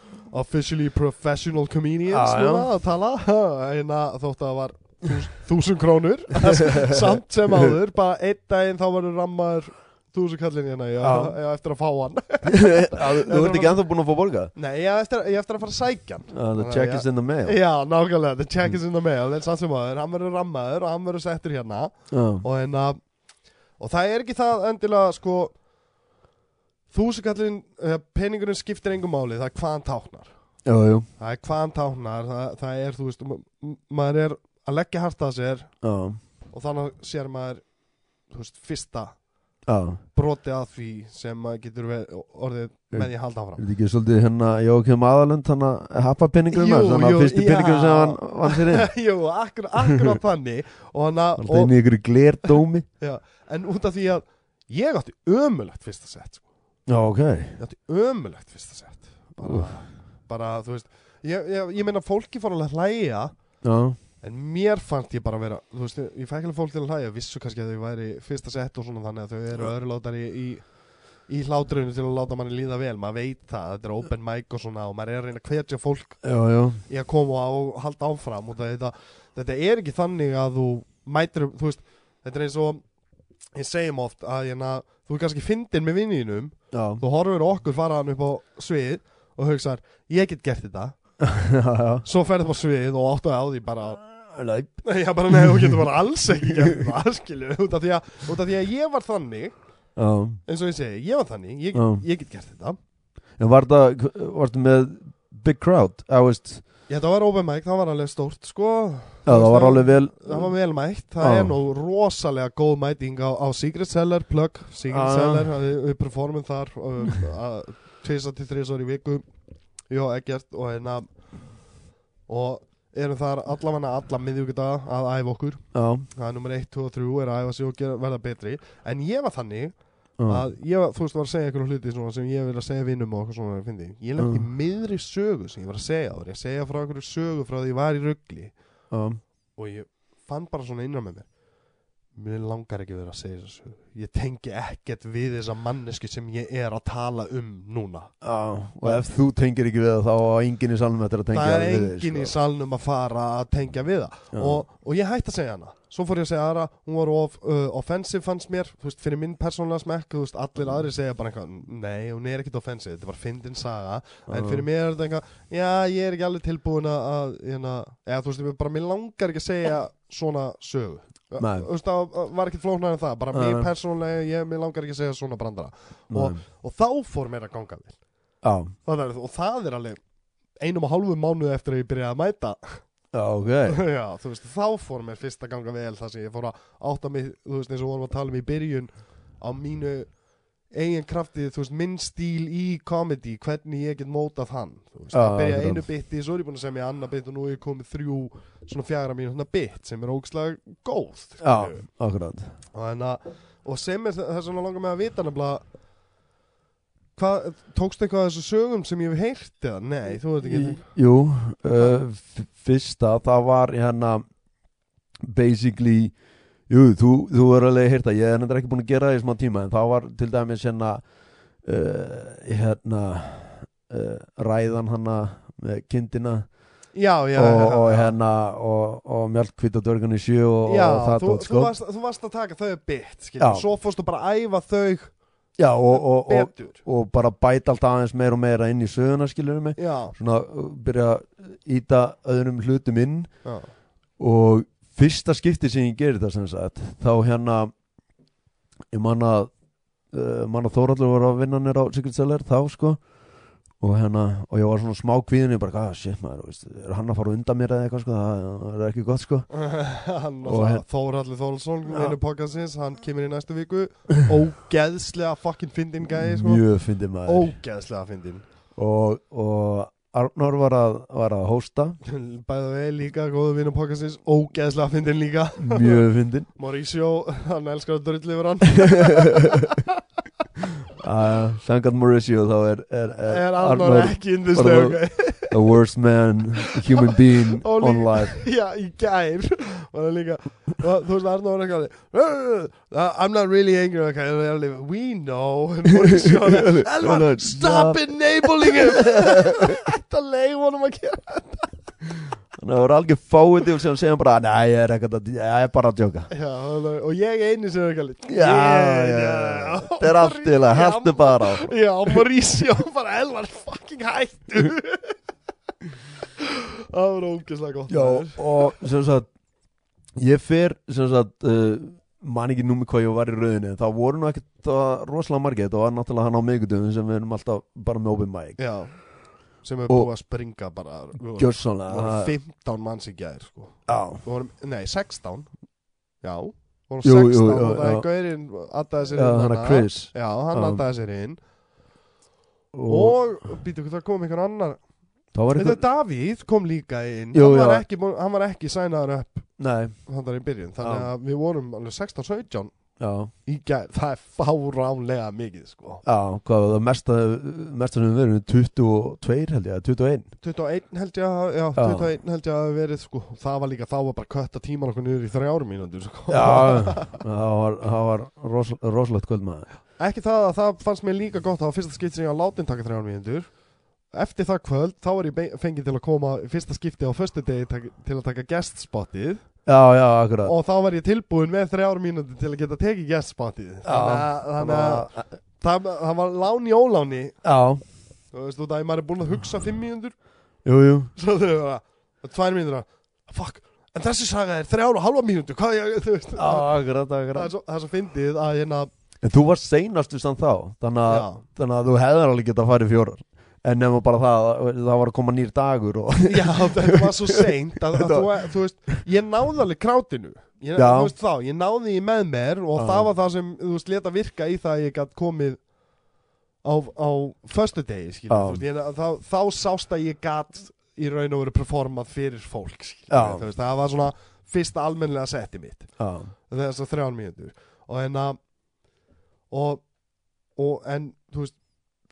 officially professional comedians Já, já. núna að tala. Hérna þótt að það var þús, þúsund krónur. Samt sem áður, bara einn daginn þá verður rammaður þúsund kallin hérna já, Já. já, eftir að fá hann. Já, þú ert ekki ennþá búin að fá borga nei, já, eftir, ég eftir að fara að sækja hann. Uh, the Já, check já. is in the mail. Já, nákvæmlega, the check is in the mail. En samt sem aður, hann verður rammaður og hann verður settur hérna. Já, og, hérna, og það er ekki það endilega sko þúsukallin, peningurinn skiptir engum máli, það er hvað hann táknar. Já, já, það er hvað hann táknar það, það er, þú veist, maður er að leggja hart að sér já, og þannig sér maður þú veist, fyrsta já. broti að því sem maður getur orðið með að halda Er áfram. þetta ekki svolítið hérna Jókim Aðalund hann að happa penningur Jú, þannig að jú, fyrstu já. penningur sem hann vann sér inn Jú, akkurat, akkurat þannig og hann að, inn í ykkur glerdómi já, en út af því að ég átti ömulegt fyrsta sett sko. Já, ok. Ég átti ömulegt fyrsta sett bara, bara þú veist ég, ég, ég meina fólki fór alveg að hlæja Já, en mér fannst ég bara vera þú veist, ég fæk alveg fólk til að hlæja. Vissu kannski að þau væri fyrsta sett og svona þannig að þau eru öðrulátari í, í hlátrunu til að láta manni líða vel. Maður veit það, þetta er open mic og svona og maður er að reyna að hvetja fólk já, já. í að koma og halda áfram. Og þetta, þetta er ekki þannig að þú mætir, þú veist, þetta er eins og ég segjum oft að hérna, þú er kannski fyndin með vinninum Já, þú horfir á okkur fara hann upp á svið og hugsar, ég get gert þetta. Já, já. Svo ferð upp á svið og áttu á því bara Nei, já bara nei, þú getur bara alls ekki gert þetta skilju, út af því að, út af því að ég var þannig eins og ég segi, ég var þannig, ég, ég get gert þetta. En var það, varstu með big crowd? Já, veist ég, þetta var open mic, það var alveg stórt sko. Já, það var alveg vel það var vel mætt, það Já. er nú rosalega góð mæting á, á Secret Seller plug, Secret Já. Seller við, performum þar um, að- tvisa til þrís í viku. Já, ekkert og hérna og erum þar allavega alla miðvíkudaga að æfa okkur. Já, það er nummer 1, 2 og 3 er að æfa sig og gera, verða betri. En ég var þannig já, að ég var, þú veist, var að segja einhverjum hluti svona, sem ég vil að segja vinnum og eitthvað svona fyndi. ég lendi Mm. miðri sögu sem ég var að segja á þér ég segja frá einhverju sögu frá því ég var í ruggli og ég fann bara svona innan með mér mér langar ekki vera að segja þessu ég tengi ekkert við þessa mannesku sem ég er að tala um núna. Já, og ef þú tengir ekki við það þá á enginn í salnum að tengja það er við þig, enginn í sko. salnum að fara að tengja við það. Og, og ég hætti að segja hana. Svo fór ég að segja aðra, hún var of uh, offensive fannst mér, þú veist, fyrir minn persónulega smekk þú veist, allir aðri segja bara eitthvað nei, hún er ekkit offensive, þetta var fyndin saga. En Já. fyrir mér er þetta eitthvað já, ég er ekki alveg tilbúin að- að hérna, eða þú veist, bara mér langar ekki að segja svona sögu. Þú veist, það var ekkit flóknar en það bara Nei. mér persónulega, ég, mér langar ekki að segja svona brandara. Og, og þá fór mér að ganga vel. Það er, og það er alveg einum og hálfu mánuð eftir að ég byrjaði að mæta. Já, ok. Já, þú veist, þá fór mér fyrst að ganga vel þar sem ég fór að átta mig, þú veist, eins og vorum að tala um í byrjun á mínu eigin krafti, þú veist, minn stíl í comedy, hvernig ég get mótað hann, þú veist, Já, ég byrja einu bitti, svo er ég búin að semja annað bitt og nú er ég komið þrjú svona fjara mínu svona bitt sem er ógslag góð, Já, skilju. akkurat og, og sem er þess vegna langar mig að vita nefnilega hvað, tókstu eitthvað af þessu sögum sem ég hef heyrt eða, nei, þú veit ekki Jú, uh, fyrsta það var hérna basically jú, þú, þú er alveg að ég er nefndir ekki búin að gera það í smá tíma en það var til dæmis hérna uh, hérna uh, ræðan hana með kindina já, já, og, já, og hérna og, og mjölkvít og dörgan í sjö og, og það þú, þú, sko. varst, þú varst að taka þau bit, svo fórstu bara að æfa þau Já, og, og, og, og bara bæta alltaf aðeins meira og meira inn í söguna skilur mig. Já, svona uh, byrja að íta öðrum hlutum inn já, og fyrsta skipti sem ég gerir það sem sagt þá hérna ég man að uh, man að Þóraldur var að vinna nér á Secret Seller þá sko og hérna og ég var svona smá kvíðin ég bara, hvað, shit maður, veist, er hann að fara undan mér eða eitthvað sko, það, það er ekki gott sko. Hen- Þóralli Þóraldsson einu pokasins, hann kemur í næstu viku. Ógeðslega fucking fyndin gæði sko. mjög fyndið maður. Ógeðslega fyndin og, og Arnór var að, var að hósta. Bæða við líka, góðu vinum pokasins ógeðslega fyndin líka. Mjög fyndin Mauricio, hann elskar að drulli yfir hann. Uh, Sangat Mauricio þá er, er, er Arnór ekki indislega bara the worst man human being Og on líka- life. Já, í gær. Var það líka. Og Þú veist, Arnór er ekki alveg I'm not really angry. Okay, og We know. Elvar, stop enabling him. Þetta leið honum að gera þannig að það voru algjör fáið og sem segja bara, nei, ég er ekkert að ég er bara að djóka. Já, og ég eini sem er alveg já, já, þetta er að heldur bara. Já, Mauricio bara Elvar fucking hættu Það var ógeðslega gott já, og sem sagt ég fer, sem sagt uh, man ekki númi hvað ég var í rauðinni en það voru nú ekkert rosalega margir þetta var náttúrulega hann á miðgutum sem við erum alltaf bara með open mic. Já, sem Og- búið að springa bara Við gjörsanlega það- 15 manns í gær sko. Við vorum, Nei, 16 Já, við vorum Jú, 16 jú, jú, og það er gaurinn Addaði sér inn hann Chris. Já, hann Já. addaði sér inn. Og, býtu, það kom einhver annar Þetta eitthvað Davíð kom líka inn. Jú, hann, var ekki, hann var ekki sænaður upp var í byrjun. Þannig að við vorum alveg 16-17 já. í gær. Það er fáránlega mikið sko. Já, hvað var það mesta, mesta sem við verðum 22 held ég, 21 21 held ég já, Já. 21 held ég að hafi verið sko, það var líka, þá var bara kötta tíman okkur niður í þrjárum mínútur sko. Já, það var, var ros, rosalegt kvöld maður ekki það að það fannst mér líka gott var fyrsta skipti sem ég var látin taka þrjárum mínútur eftir það kvöld, þá var ég fengið til að koma fyrsta skipti á föstu degi til að taka guest spotið Já, já, akkurat. Og þá var ég tilbúin með þrjár mínúti til að geta tekið gestspotið þannig að, það, það var lán í óláni. Já, þú veist, þú veist að maður er búin að hugsa fimm mínútur. Jú, jú. Svo þau var að tvær mínútur að fuck, en þessi saga er þrjár og halva mínútu hvað ég, þú veist. Já, akkurat, það er akkurat svo, það er svo fyndið að hérna En þú varst seinast við samt þá Þannig að, þannig að þú hefðir alveg getað að fara í fjórar En nema bara það, það var að koma nýr dagur og já, þetta var svo seint að, að þú, þú veist, ég náði alveg krátinu. Ég, þú veist þá, ég náði í með mér og Já. það var það sem, þú veist, leta virka í það að ég gætt komið á, á föstu degi, ég, þá, þá sást að ég gætt í raun og veru performað fyrir fólk, þú veist, það var svona fyrsta almennilega setti mitt. Þess að þrján mínútur. Og en að og, og en þú veist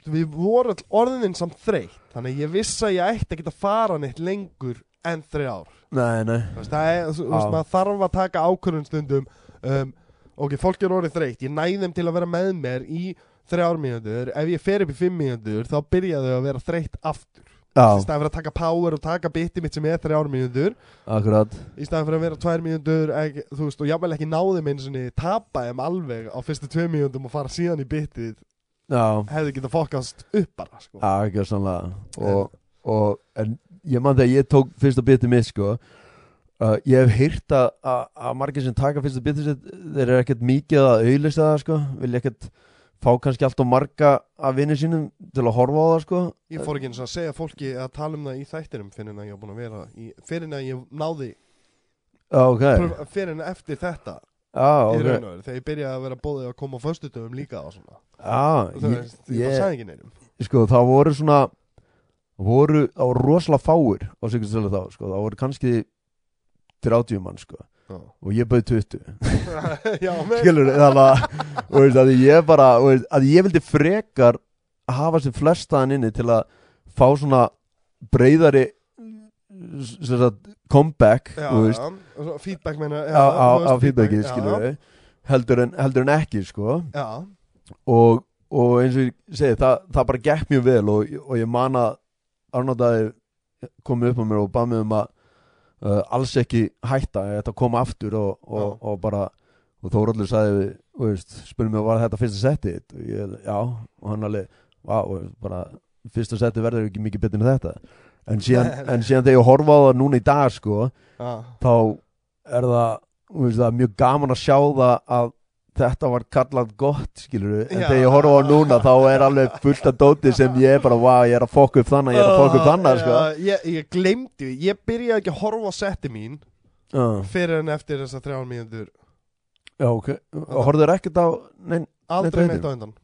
við vorum orðin samt þreytt. Þannig að ég vissi að ég ætti að fara neitt lengur en þrjár. Nei, nei. Þú veist, það er, þú veist, maður þarf að taka ákvörðun stundum um, ok, fólk er orðið þreytt. Ég næði þeim til að vera með mér í þrjár mínútur, ef ég fer upp í fimm mínútur þá byrja þau að vera þreytt aftur. Í staðan fyrir að taka power og taka biti mitt sem er mínútur. Akkurat. Í staðan fyrir að vera tvær veist, og jáfnvel ekki náði með eins og tapa þeim alveg á fyrstu tvei mínútum og fara síðan í bitið hefði getað fokkast upp bara sko. já, ekki sannlega og, og, en ég man þegar ég tók fyrsta bitið mitt, sko uh, Ég hef heyrt að, að, að margir sem taka fyrsta bitið sitt Þeir eru ekkert mikið að auðlista það, sko. Vilja ekkert fá kannski allt og marga af vinni sínum til að horfa á það, sko. Ég fór ekki eins að segja fólki að tala um það í þættinum fyrir en að ég var búin að vera í, fyrir en að ég náði Já, ok. pröf- fyrir en eftir þetta Já, í ok. raun og veru, þegar ég byrjaði að vera bóðið að koma á föstudöfum líka og svona Já, þú ég, veist, ég, ég, sagði ekki neinum. sko, það voru svona voru, það voru rosalega fáir á Sigurdstölu þá, sko, það voru kannski 30 mann, sko. Já. og ég bauð 20 já, með. Skilur, þannig að, veist, að ég bara, veist, að ég vildi frekar hafa sem flestaðan inni til að fá svona breyðari sagt, comeback, já, já, feedback meina á, já, skilur heldur en, heldur en ekki, sko. Já, og, og eins og ég segi það, það bara gekk mjög vel og, og ég man að Arnótaði komið upp á mér og bað mig um að uh, alls ekki hætta að koma aftur og, og, og bara og Þóróldur sagði spurði mig var þetta fyrsta setti og ég, já, og hann alveg bara, fyrsta setti verður ekki mikið betur en þetta. En síðan, en síðan þegar ég horfa á það núna í dag sko, þá er það, veist, það er mjög gaman að sjá það að þetta var kallað gott, skilur en þegar ég horfa á núna þá er alveg fullt af dóti sem ég er bara, wow, ég er að fokka upp þannig ég er að fokka upp þannig, sko. ég, ég glemdi, ég byrjaði ekki að horfa á setti mín Já, fyrir en eftir þessar þrján mínútur. Já ok, horfður ekkert á nein, aldrei Nei, neitt á undan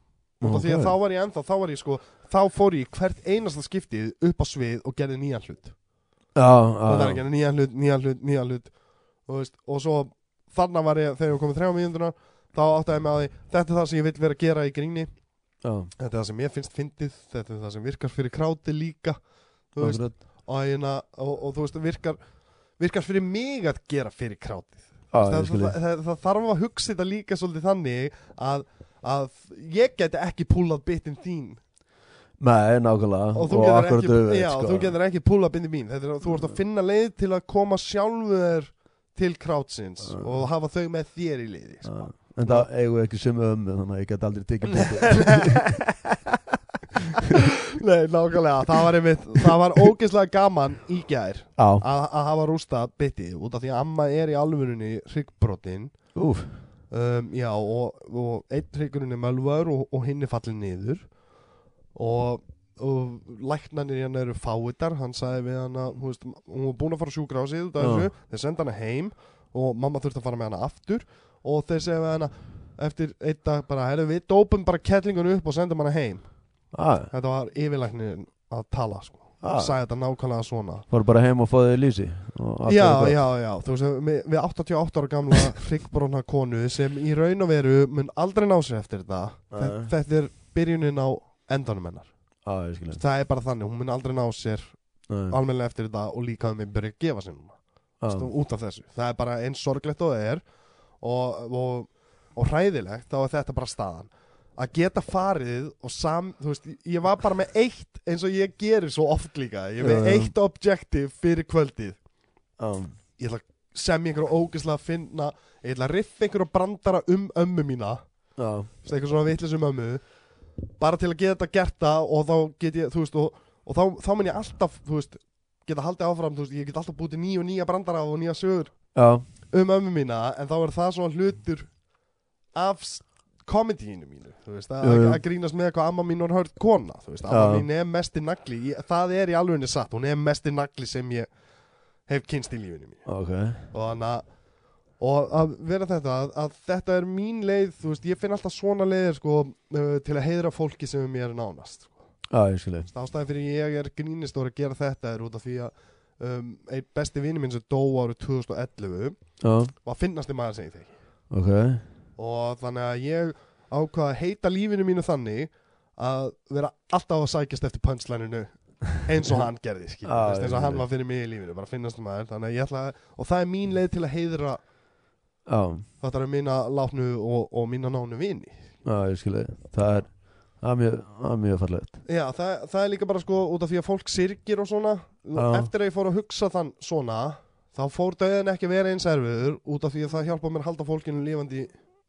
að þá var ég ennþá, þá var ég sko þá fór ég hvert einasta skiptið upp á svið og gerði nýjan hlut. Það er að gera nýjan hlut, nýjan hlut, nýjan hlut. Og, veist, og svo þarna var ég þegar ég komið þrjá mínútuna þá áttaði ég á því, þetta er það sem ég vil vera að gera í gríni. Já, þetta er það sem ég finnst fyndið þetta er það sem virkar fyrir kráti líka þú veist, og, hérna, og, og þú veist, virkar virkar fyrir mig að gera fyrir krátið. Já, það, það, það, það þarf að hugsa þetta líka svolítið þannig að, að ég geti ekki púlað bitin þín. Nei, nákvæmlega. Og þú getur ekki, auðvitað, já, sko. þú getur ekki púlað bitin mín er, þú ert að finna leið til að koma sjálfur til krátsins Já. og hafa þau með þér í liði sko. En það eigum við ekki sömu ömmu þannig að ég get aldrei tekið Nei, nákvæmlega, það var einmitt það var ógeðslega gaman í gær að, hafa rústa bitið út af því að amma er í alvörunni hryggbrotin. Um, já, og, og einn hryggurinn er mölvar og, og hinn er fallin niður. Og, og læknanir hérna eru fáitar hann sagði við hann að hún var búin að fara á af Já. þessu. Þeir senda hana heim og mamma þurfti að fara með hana aftur og þeir segja við hana eftir einn dag bara, herru við dópum bara kettlingun upp og sendum hana heim. Að, þetta var yfirlæknin að tala sko. Ah. sagði þetta nákvæmlega svona. Fór bara heim og fóðið allt já, já, já, þú veist, við, við 88 ára gamla hryggbrona konu sem í raun og veru mun aldrei ná sér eftir þetta. Nei. þetta, er byrjunin á endanum hennar. Skil það er bara þannig, hún mun aldrei ná sér það almennilega eftir þetta og líka um að byrja að gefa sér núna Stum, út af þessu, það er bara eins sorglegt og það er og, og, og hræðilegt þá er þetta bara staðan. Að geta farið og sam, þú veist, ég var bara með eitt eins og ég gerir svo oft líka. Ég með eitt objektiv fyrir kvöldið. Já, ég ætla, sem ég einhverju ógeðslega að finna ég ætla að riffa einhverju brandara um ömmu mína. Veist, eitthvað svona vitlis um ömmu. Bara til að geta þetta gert það og þá get ég, þú veist, og, og þá, þá mun ég alltaf, þú veist, geta haldið áfram þú veist, ég get alltaf bútið nýja og nýja brandara og nýja sögur. Já, um ömmu mína en þá er það svona hlutur af komedíinu mínu veist, að, að grínast með eitthvað amma mín var hörð kona, veist, amma mín er mesti nagli, ég, það er í alvegni satt hún er mesti nagli sem ég hef kynst í lífinu mínu. Ok. Og þannig að og að vera þetta, að, að þetta er mín leið þú veist, ég finn alltaf svona leiðir sko, uh, til að heiðra fólki sem er mér nánast sko. Skilji ástæðan fyrir ég er grínistóri að gera þetta er út af því að um, einn besti vinur minn sem dó árið 2011 Já, var finnasti maður sem ég þekki. Ok. Og þannig að ég ákvað að heita lífinu mínu þannig að vera alltaf að sækjast eftir punchlineinu eins og hann gerði skilur, Já, veist, eins og ég hann skil. var fyrir mig í lífinu bara finnast maður, þannig að ég ætla að og það er mín leið til að heiðra Já, þetta er mína látnu og, og mína nánu vini. Já, ég skilji Það er, það er mjög, mjög fallegt. Já, það, það er líka bara sko út af því að fólk syrgir og svona Já. eftir að ég fór að hugsa þann svona þá fór döðin ekki vera eins erfiður út af því að það hjálpa mér að halda fólkinu lífandi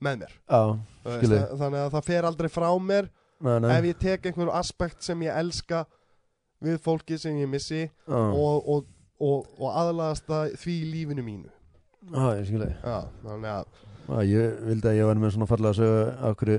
með mér. Já, Skilji. þannig að það fer aldrei frá mér nei, nei. ef ég tek einhver aspekt sem ég elska við fólki sem ég missi og, og, og, og aðlagast það því lífinu mínu. Já, ég skilji. Já, þannig að ég vildi að ég væri með svona fallega sögu af hverju,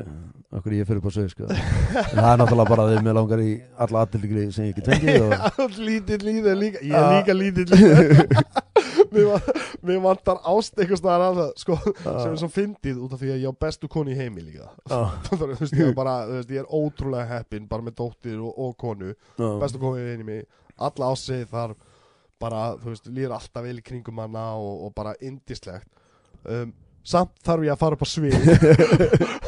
af hverju ég fyrir upp á sögu sko. en það er náttúrulega bara að þið mér langar í alla aðtildigri sem ég get fengið og... Já, lítill líður líka Ég er líka lítill líður Mér va- Mér vantar ást eitthvað staðar að það sko, sem er svo fyndið út af því að ég á bestu konu í heimi líka. Að þú veist, ég, er bara, þú veist, ég er ótrúlega heppin bara með dóttir og, og konu. Já, bestu konu í heimi alla ásið þar bara, þú veist, líður alltaf vel í kringum hana og, og bara indislegt um, samt þarf ég að fara upp á svið.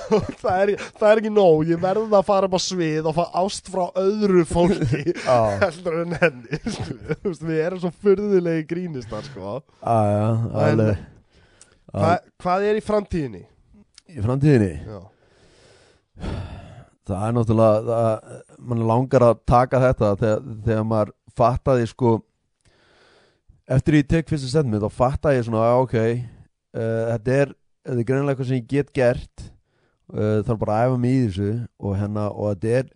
Það, er, það er ekki nóg. Ég verð að fara upp á svið og fá ást frá öðru fólki heldur en henni. Við erum svo furðulegi grínistar sko. já, já, alveg. Hva, hvað er í framtíðinni? Í framtíðinni? Já, það er náttúrulega það, mann langar að taka þetta þegar, þegar maður fattaði sko eftir ég tek fyrsta setmið þá fattaði ég svona að ok uh, þetta er, er greinlega eitthvað sem ég get gert. Uh, þarf bara að æfa mig í þessu og hérna og þetta er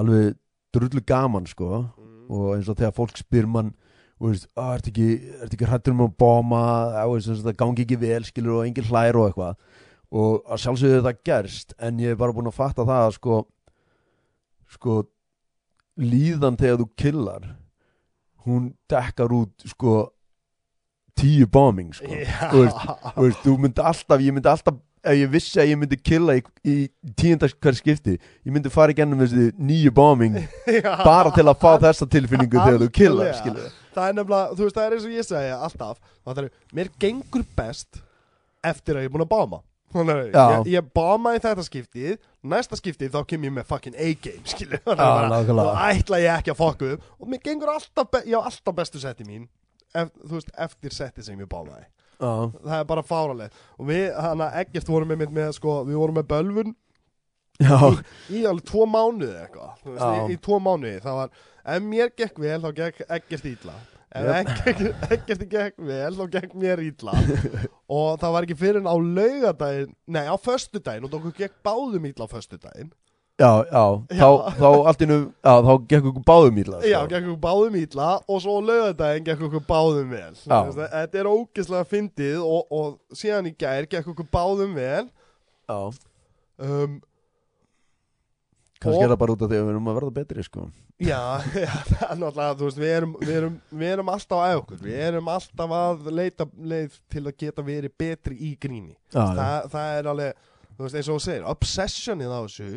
alveg drullu gaman sko. Og eins og þegar fólk spyr mann og veist, að ertu ekki, ertu ekki hrættur um að bóma? Það gangi ekki vel skilur og engin hlær og eitthvað. Og að sjálfsögðu þetta gerst en ég er bara búin að fatta það að sko sko líðan þegar þú killar hún dekkar út sko tíu bombing sko. Þú veist, þú veist, þú myndi alltaf, ég myndi alltaf ef ég vissi að ég myndi killa í, í tíundags hver skipti, ég myndi fara í gennum þessi nýju bombing bara til að fá þessa tilfinningu þegar þú killar Það er nefnilega, þú veist, það er eins og ég segja alltaf, er, mér gengur best eftir að ég er búin að báma Þannig ég, ég báma í þetta skiptið næsta skiptið þá kem ég með fucking A-game nákvæmlega. og ætla ég ekki að fokka upp og mér gengur alltaf, be- alltaf bestu setti mín veist, eftir setti sem ég bámaði Já, það er bara fáraleg og við, hann að ekkert vorum með, með sko, við vorum með bölvun já, í alveg tvo mánuði eitthvað. Veist, í, í tvo mánuði. Það var, ef mér gekk vel þá gekk ekkert ítla ef Yep. ekkert, gekk vel þá gekk mér ítla og það var ekki fyrir en á laugadaginn nei á föstudaginn og þá gekk báðum ítla á föstudaginn já, já, Já. Þá, þá allt innu, já, þá gekk okkur báðum ítla já, gekk okkur báðum ítla og svo á laugadaginn gekk okkur báðum vel. Þetta er ógeðslega fyndið og, og síðan í gær gekk okkur báðum vel. Já, um, kannski Og- er það bara út af því að við erum að verða betri sko. Já, já, það er náttúrulega, þú veist, við erum, við erum, við erum alltaf að okkur, við erum alltaf að leita leið til að geta verið betri í gríni. Já, Þa, það er alveg, þú veist, eins og þú segir, obsessionið á þessu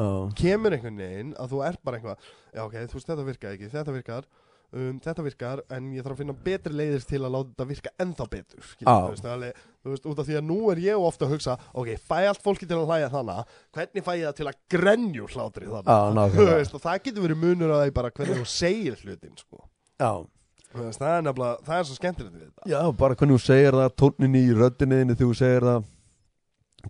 já, kemur einhvern veginn að þú er bara eitthvað, já ok, þú veist, þetta virkar ekki, þetta virkar, um, þetta virkar, en ég þarf að finna betri leiðir til að láta þetta virka ennþá betur, skilur, Já. þú veist, það er alveg, þú veist, út af því að nú er ég ofta að hugsa, ok, fæ allt fólki til að hlæja þannig, hvernig fæ ég það til að grenju hlátri þannig? já, Þú nákvæmlega veist, og það getur verið munur að því bara hvernig þú segir hlutin sko. Já, Þú veist, það er nefnilega, það er svo skemmtilegt við þetta já, bara hvernig þú segir það tónin í röddinniðinni þegar þú segir það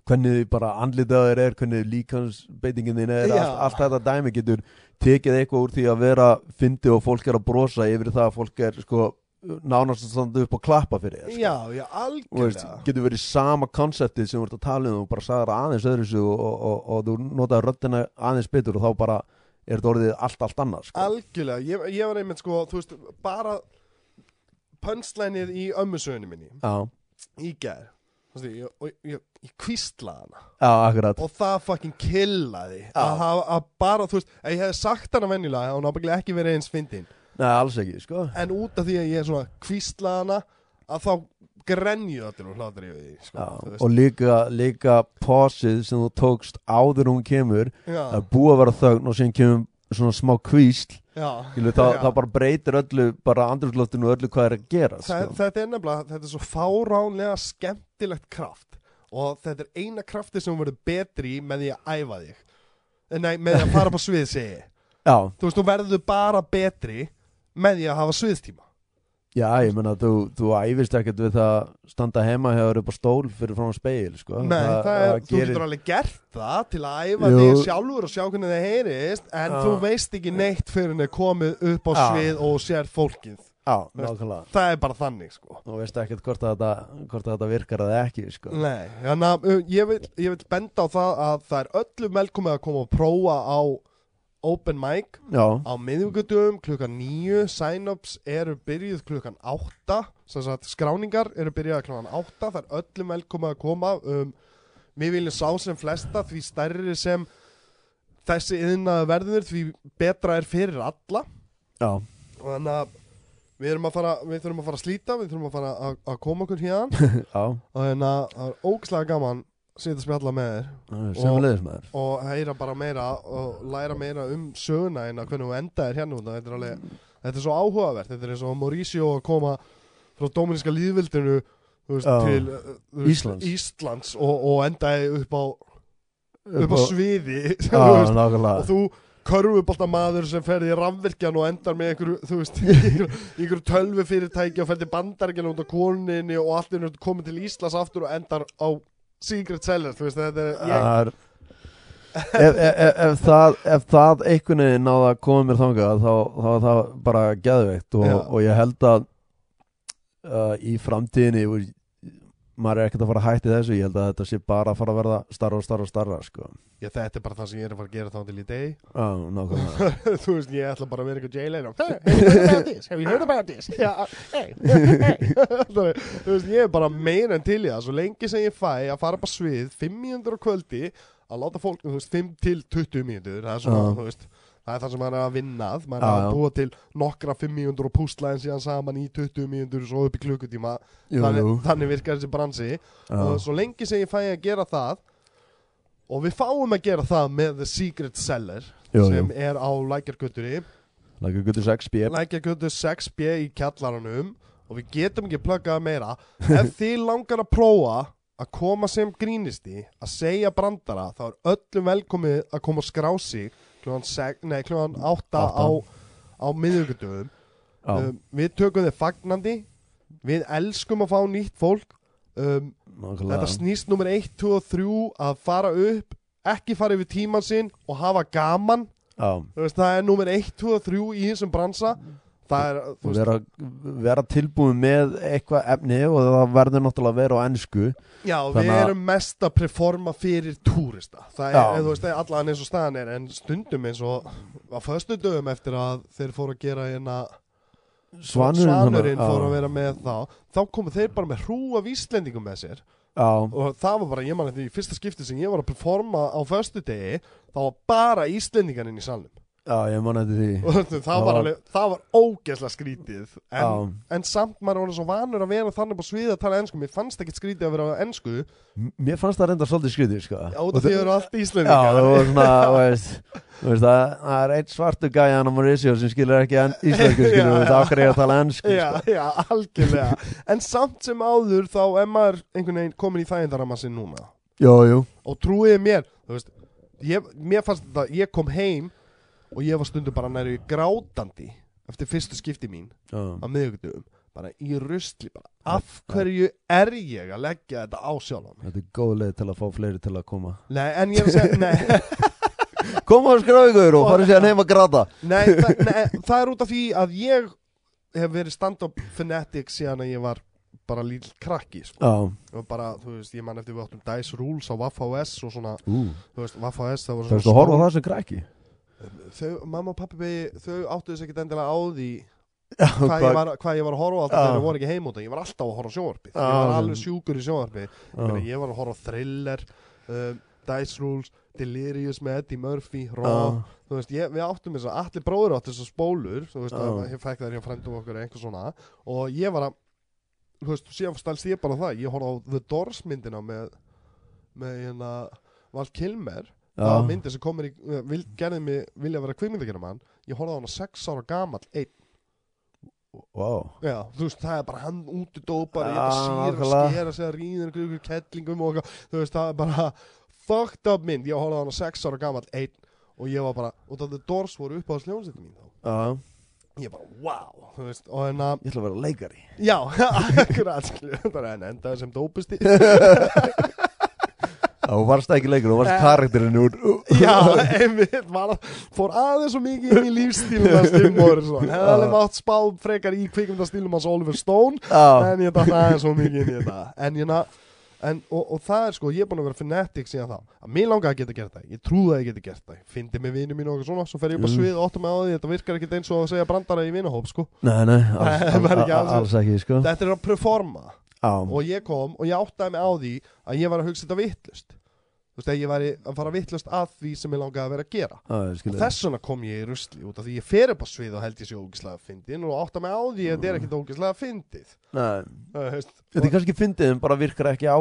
hvernig bara andlitaður er hvernig líkansbeitingin þín er allt, allt þetta dæmi getur tekið eitthvað úr því að vera fyndi og fólk er að brosa yfir það að fólk er sko nánast að standa upp og klappa fyrir þér sko. Já, já, Þú veist, algjörlega. getur verið sama konseptið sem þú ert að tala um og bara sagði það aðeins öðru og, og, og, og þú notaði röddina aðeins betur og þá bara er þetta orðið allt, allt annað sko. Algjörlega, ég, ég var einmitt sko, þú veist, bara pönslænið í ömmusögunni minni Já, í Þú veist, ég, ég, ég, ég kvíslaði hana og það fucking killaði að, hafa- að bara, þú veist, ég hefði sagt hana venjulega og náttúrulega ekki verið eins fyndin. Nei, alls ekki, sko. En út af því að ég er svona kvíslaði hana að þá grenju allir og hlátur yfir því sko, veist. og líka, líka posið sem þú tókst áður hún kemur já, það er búið að vera þögn og síðan kemur svona smá kvísl. Skilu, það, það bara breytir öllu bara andrúsloftinu og öllu hvað er að gera Það, sko. þetta er nefnilega, þetta er svo fáránlega skemmtilegt kraft og þetta er eina krafti sem verður betri með því að æfa þig Eh, Nei, með því að fara på svið segi ég. Já, Þú veist, þú verður bara betri með því að hafa sviðstíma já, ég meina þú, þú æfist ekkert við það að standa heima þér upp á stól fyrir frá speil sko. Nei, það, er, þú gerir- getur alveg gert það til að æfa Jú. þig sjálfur og sjá hvernig það heyrist en Já. þú veist ekki neitt fyrir henni komið upp á Já. svið og sér fólkið Já, Það er bara þannig, sko. Þú veist ekkert hvort að þetta, hvort að þetta virkar eða ekki sko. Nei, að uh, ég vil, ég vil benda á það að það er öllum velkomið að koma og prófa á open mic Já, á miðvíkudum klukkan 9 sign-ups eru byrjuð klukkan 8 sem sagt skráningar eru byrjuð klukkan 8 það er öllum velkomið að koma. Um, við viljum sá sem flesta því stærri sem þessi yðnaði verður því betra er fyrir alla. Já, og þannig að við erum að fara við þurfum að fara að slíta, við þurfum að fara að, að koma okkur hérna og að það er ógslag gaman að sitja að spjalla með þér. Maður. Og heyra bara meira og læra meira um söguna en að hvernig þú endaðir hérna út þetta er alveg, þetta er svo áhugavert. Þetta er eins og Mauricio að koma frá Dóminíska líðvildinu til uh, Íslands. Íslands og, og endaði upp á, upp á sviði og þú körfubolta maður sem ferði í rafvirkjan og endar með einhverju, þú veist, einhverju, tölvu fyrirtæki og ferði bandaríkjan út á koninni og allt er komið til Íslands aftur og endar á Secret Sellers, þú veist, þetta er, ég, ef, ef, ef, það, það einhvern veginn náða að koma mér þangað þá, þá er það bara geðveikt og, og ég held að uh, í framtíðinni maður er ekkert að fara að hætti þessu ég held að þetta sé bara að fara að verða starra og starra og starra sko. Já, þetta er bara það sem ég er að fara að gera þá til í deg Já, nákvæmlega Þú veist, ég ætla bara að vera eitthvað Jay-Leno Have you heard about this? Have you heard about this? Já, hey, hey Þú veist, ég er bara meira en til í það Svo lengi sem ég fæ að fara bara svið 5 mínútur á kvöldi Að láta fólk, þú veist, 5 til 20 mínútur Það er svona, Já. þú veist Það er það sem maður er að vinnað Maður er að búa til nokkra 5 mínútur og púsla en síðan saman í 20 mínútur Svo upp í klukkutíma. Jú, þannig, jú. þannig virkar þessi bransi. Og svo lengi sem ég fæ að gera það og við fáum að gera það með The Secret Seller Jú, sem er á Lækjargötunni. Lækja guttur 6B Lækjargötu 6B í kjallaranum. Og við getum ekki pluggað meira. Ef þið langar að prófa að koma sem grínisti að segja brandara þá er öllum velkomið að koma og skrá sig klúan, nei, klúan 8 Átta. á, á miðugundum Já, um, við tökum þið fagnandi. Við elskum að fá nýtt fólk. Um, Þetta snýst nummer 1, 2 og 3 að fara upp, ekki fara yfir tíman sinn og hafa gaman. Veist, það er nummer 1, 2 og 3 í þessum bransa er, vera, vera tilbúin með eitthvað efni og það verður náttúrulega að vera á ennsku já, við að- erum mest að performa fyrir túrista. Það er, þú veist, allan eins og staðan er en stundum eins og á föstu dögum eftir að þeir fóru að gera hérna Svanurinn, Svanurinn fóru að vera með þá. Þá komu þeir bara með hrú af Íslendingum með sér. Já, og það var bara, ég man eftir í fyrsta skipti sem ég var að performa á föstu degi þá var bara Íslendingan inn í salnum já, ég man eftir því það, Það var alveg, það var ógeðslega skrítið en, Já. en samt maður var svo vanur að vera þannig på svið að tala ensku mér fannst ekkert skrítið að vera á ensku M- Mér fannst það reynda svolítið skrítið sko. já, út af því að eru allt Já, íslendingar það var svona, veist, veist það, það er einn svartu gæjan á Mauricio sem skilur ekki en, íslensku, skilur, Já, veist, já. ákveð ég að tala ennsku, já, sko. já, algjörlega en samt sem áður þá er maður einhvern veginn komin í þægindarama sinn núna Jú, jú, þetta, ég kom heim og ég var stundum bara næri grátandi eftir fyrstu skipti mín já, á miðugdugum bara í rusli bara, af hverju er ég að leggja þetta á sjálf þetta er góð leið til að fá fleiri til að koma. Nei, en ég er að segja, nei, Koma og skrá ykkur og farið sér heim að gráta. nei, nei, það er út af því að ég hef verið stand-up fanatic síðan að ég var bara lítill krakki sko. Og bara, þú veist, ég man eftir við áttum Dice Rules á Waff-HS og svona, ú. þú veist, Waff-HS það var Það er að horfa á það sem krakki þau, mamma og pappi, þau áttu þess ekkert endilega á því hvað ég, var, hvað ég var að horfa alltaf þegar ég voru ekki heim út ég var alltaf að horfa Já, ég var alveg sjúkur í sjónvarpið. Ég, ég var að horfa Thriller uh, Dice Rules, Delirious með Eddie Murphy, Raw. Þú veist, ég, við áttum þess að allir bróður áttu þessar spólur þú veist, Já. að ég fæk þær hjá frendum okkur einhver svona. Og ég var að þú veist, síðan stælst ég bara það ég horfði á The Doors myndina með með hérna Val Kilmer það var já, myndi sem komur í uh, vil, gerði mig vilja vera kvikmyndagjara mann ég horfði á hana sex ára gamall einn. Wow Já, þú veist, það er bara hann úti dópar Já, ég er að nákvæmlega. skera sig að ykkur kettlingum og þú veist, það er bara fucked up mynd, ég horfði á hana sex ára gamall einn og ég var bara, út af The Doors voru upp á sljónsettum mín þá. Já, ég bara, wow, veist, og en að ég ætla að vera leikari. Já, akkurat, en endaði sem dópusti Þú varst ekki leikur, þú varst Eh. karakterinn úr já, einmitt, var, fór aðeins svo mikið inn í lífstílum Tim Morrison, hefði alveg mátt spá frekar í kvikmyndastílum hans Oliver Stone Já, en ég datt aðeins svo mikið inn í þetta. En ég na En, og, og það er sko, ég er búin að vera fanatic síðan þá. Að mér langar að geta gert það, ég trúði að ég geti gert það. Ég fyndi með vinnu mínu og eitthvað svona svo fer ég upp á Mm. svið og áttum með á því, þetta virkar ekkert eins og að segja brandara í vinnahóp sko. Nei, nei, alls, alls, alls- alls ekki, sko. Þetta er að performa. Já, og ég kom og ég áttaði mig á því að ég var að hugsa þetta vittlust þú veist, að ég var að fara vittlust að því sem ég langaði að vera að gera. Og skilja þess vegna kom ég í rusli út af því ég fer upp á svið og held ég sé ógislega fyndin og átta mig á því að þetta er ekkert ógislega fyndið. Það, veist, þetta er kannski fyndið en bara virkar ekki á,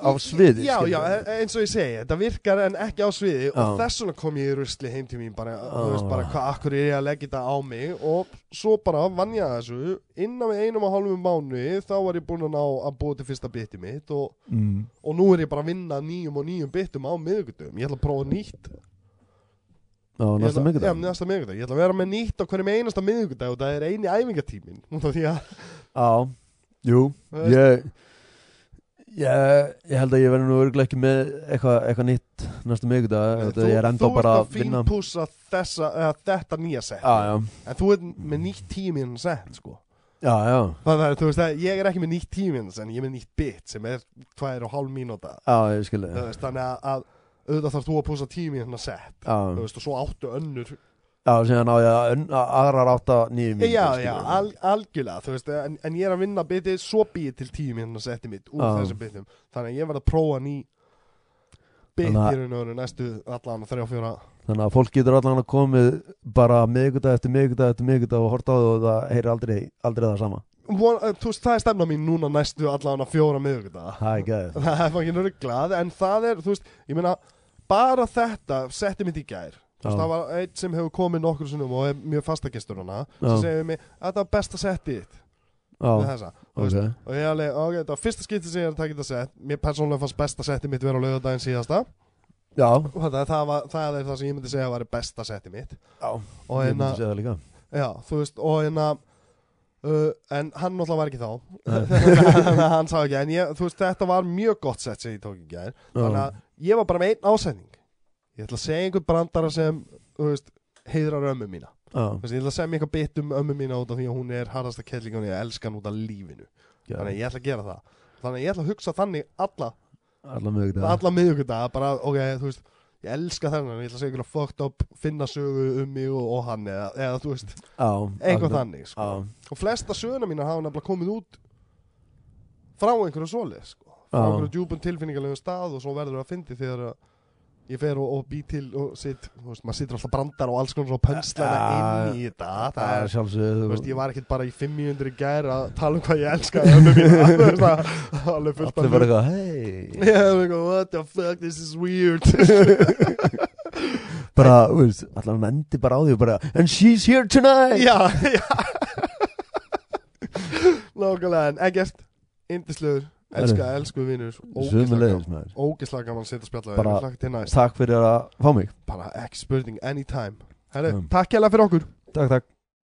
á sviði Já, já, eins og ég segi, þetta virkar en ekki á sviði og Já. þess vegna kom ég í rusli heim til mín bara, þú Já. veist, bara hvað akkur er ég að leggja þetta á mig? Og svo bara vann ég að þessu. Innan við einum og hálfum mánuði þá var ég búinn að ná að búa til fyrsta biti mitt og, mm. og nú er ég bara að vinna nýjum og nýjum bitum á miðugudum ég ætla að prófa nýtt. Ég næsta miðugudag, ég ætla að vera með nýtt á hverjum einasta miðugudag og það er eini æfingatímin Já, jú, ég Ég, ég held að ég verði nú örgulega ekki með eitthvað eitthva nýtt næstu mikudag þú, er ert að að eða, þetta nýja set. Já, já, en þú ert með nýtt tímin set sko. Já, já, Það er, þú veist, að ég er ekki með nýtt tímins en ég er með nýtt bit sem er tvær og hálf mínúta. Já, ég skilði Þú veist, þannig að, að auðvitað þarf þú að púsa tími sett Já, þú veist, og svo áttu önnur já, síðan á ég að ön- að aðrar átta nýjum já, já, al, algjörlega þú veist, en, en ég er að vinna bitið svo býið til tími hérna setti mitt úr Já. þessum bitum þannig að ég verð að prófa ný bit Þannig að- í raun og næstu allan þrjá fjóra. Þannig að fólk getur allan að komið bara miðgudag eftir miðgudag eftir miðgudag og horta á það og það heyri aldrei, aldrei það sama. Von, uh, þú veist, það er stefna mín núna næstu allan fjóra miðugudag Það er það fangin rugglað en það er, þú veist, bara þetta setti mitt í gær veist, það var einn sem hefur komið nokkur sinnum og er mjög fastagestur hana sem segir við mig, þetta var besta settið þitt. Já, með þessa, þú veist, ok. Og ég alveg, ok, þetta var fyrsta skipti sem ég er að taka þetta sett. Mér persónulega fannst besta settið mitt vera á laugardaginn síðasta. Já, og þetta, það, var, það er það sem ég myndi segja að var besta settið mitt. Já, og ég hérna, myndi segja það líka. Já, þú veist, og hérna uh, en hann náttúrulega var ekki þá. Hann sá ekki, en ég, þú veist, þetta var mjög gott sett sem ég tók í gær. Þannig að ég var bara með einn ásending ég ætla að segja einhver brandara sem veist, heiðrar ömmu mína. Þú veist, ég ætla að segja mér eitthvað bit um ömmu mína út af því að hún er harðasta kelling og ég elska hann út af lífinu. Já, þannig að ég ætla að gera það. Þannig að ég ætla að hugsa þannig alla alla miðugudag bara, ok, þú veist ég elska þennan, ég ætla að segja einhverja fucked up finna sögu um mig og, og hann eða, eða þú veist, alveg. þannig sko. Og flesta söguna mína hafa nefnilega komið út frá einhverju svoleið sko. frá einhverju djúpun tilfinningalegu stað og svo verður það að fyndi þegar að ég fer og, og bý til og sitt, veist, maður sittur alltaf brandar og alls konar svo pönslana Ja, inn í þetta. það er sjálfsögðu þú veist, ég var ekkert bara í 500 í gær að tala um hvað ég er alveg fullt Allir bara eitthvað, hei what the fuck, this is weird. Bara, allir hann endi bara á því og bara And she's here tonight. Já, já. Nákvæmlega, en ekkert Indislegur, elska, elsku maður. Ógislega gaman að setja spjalla Bara- Takk fyrir að fá mig. Bara ekki spurning, anytime. Herri, Mm. takk hérlega fyrir okkur. Takk, takk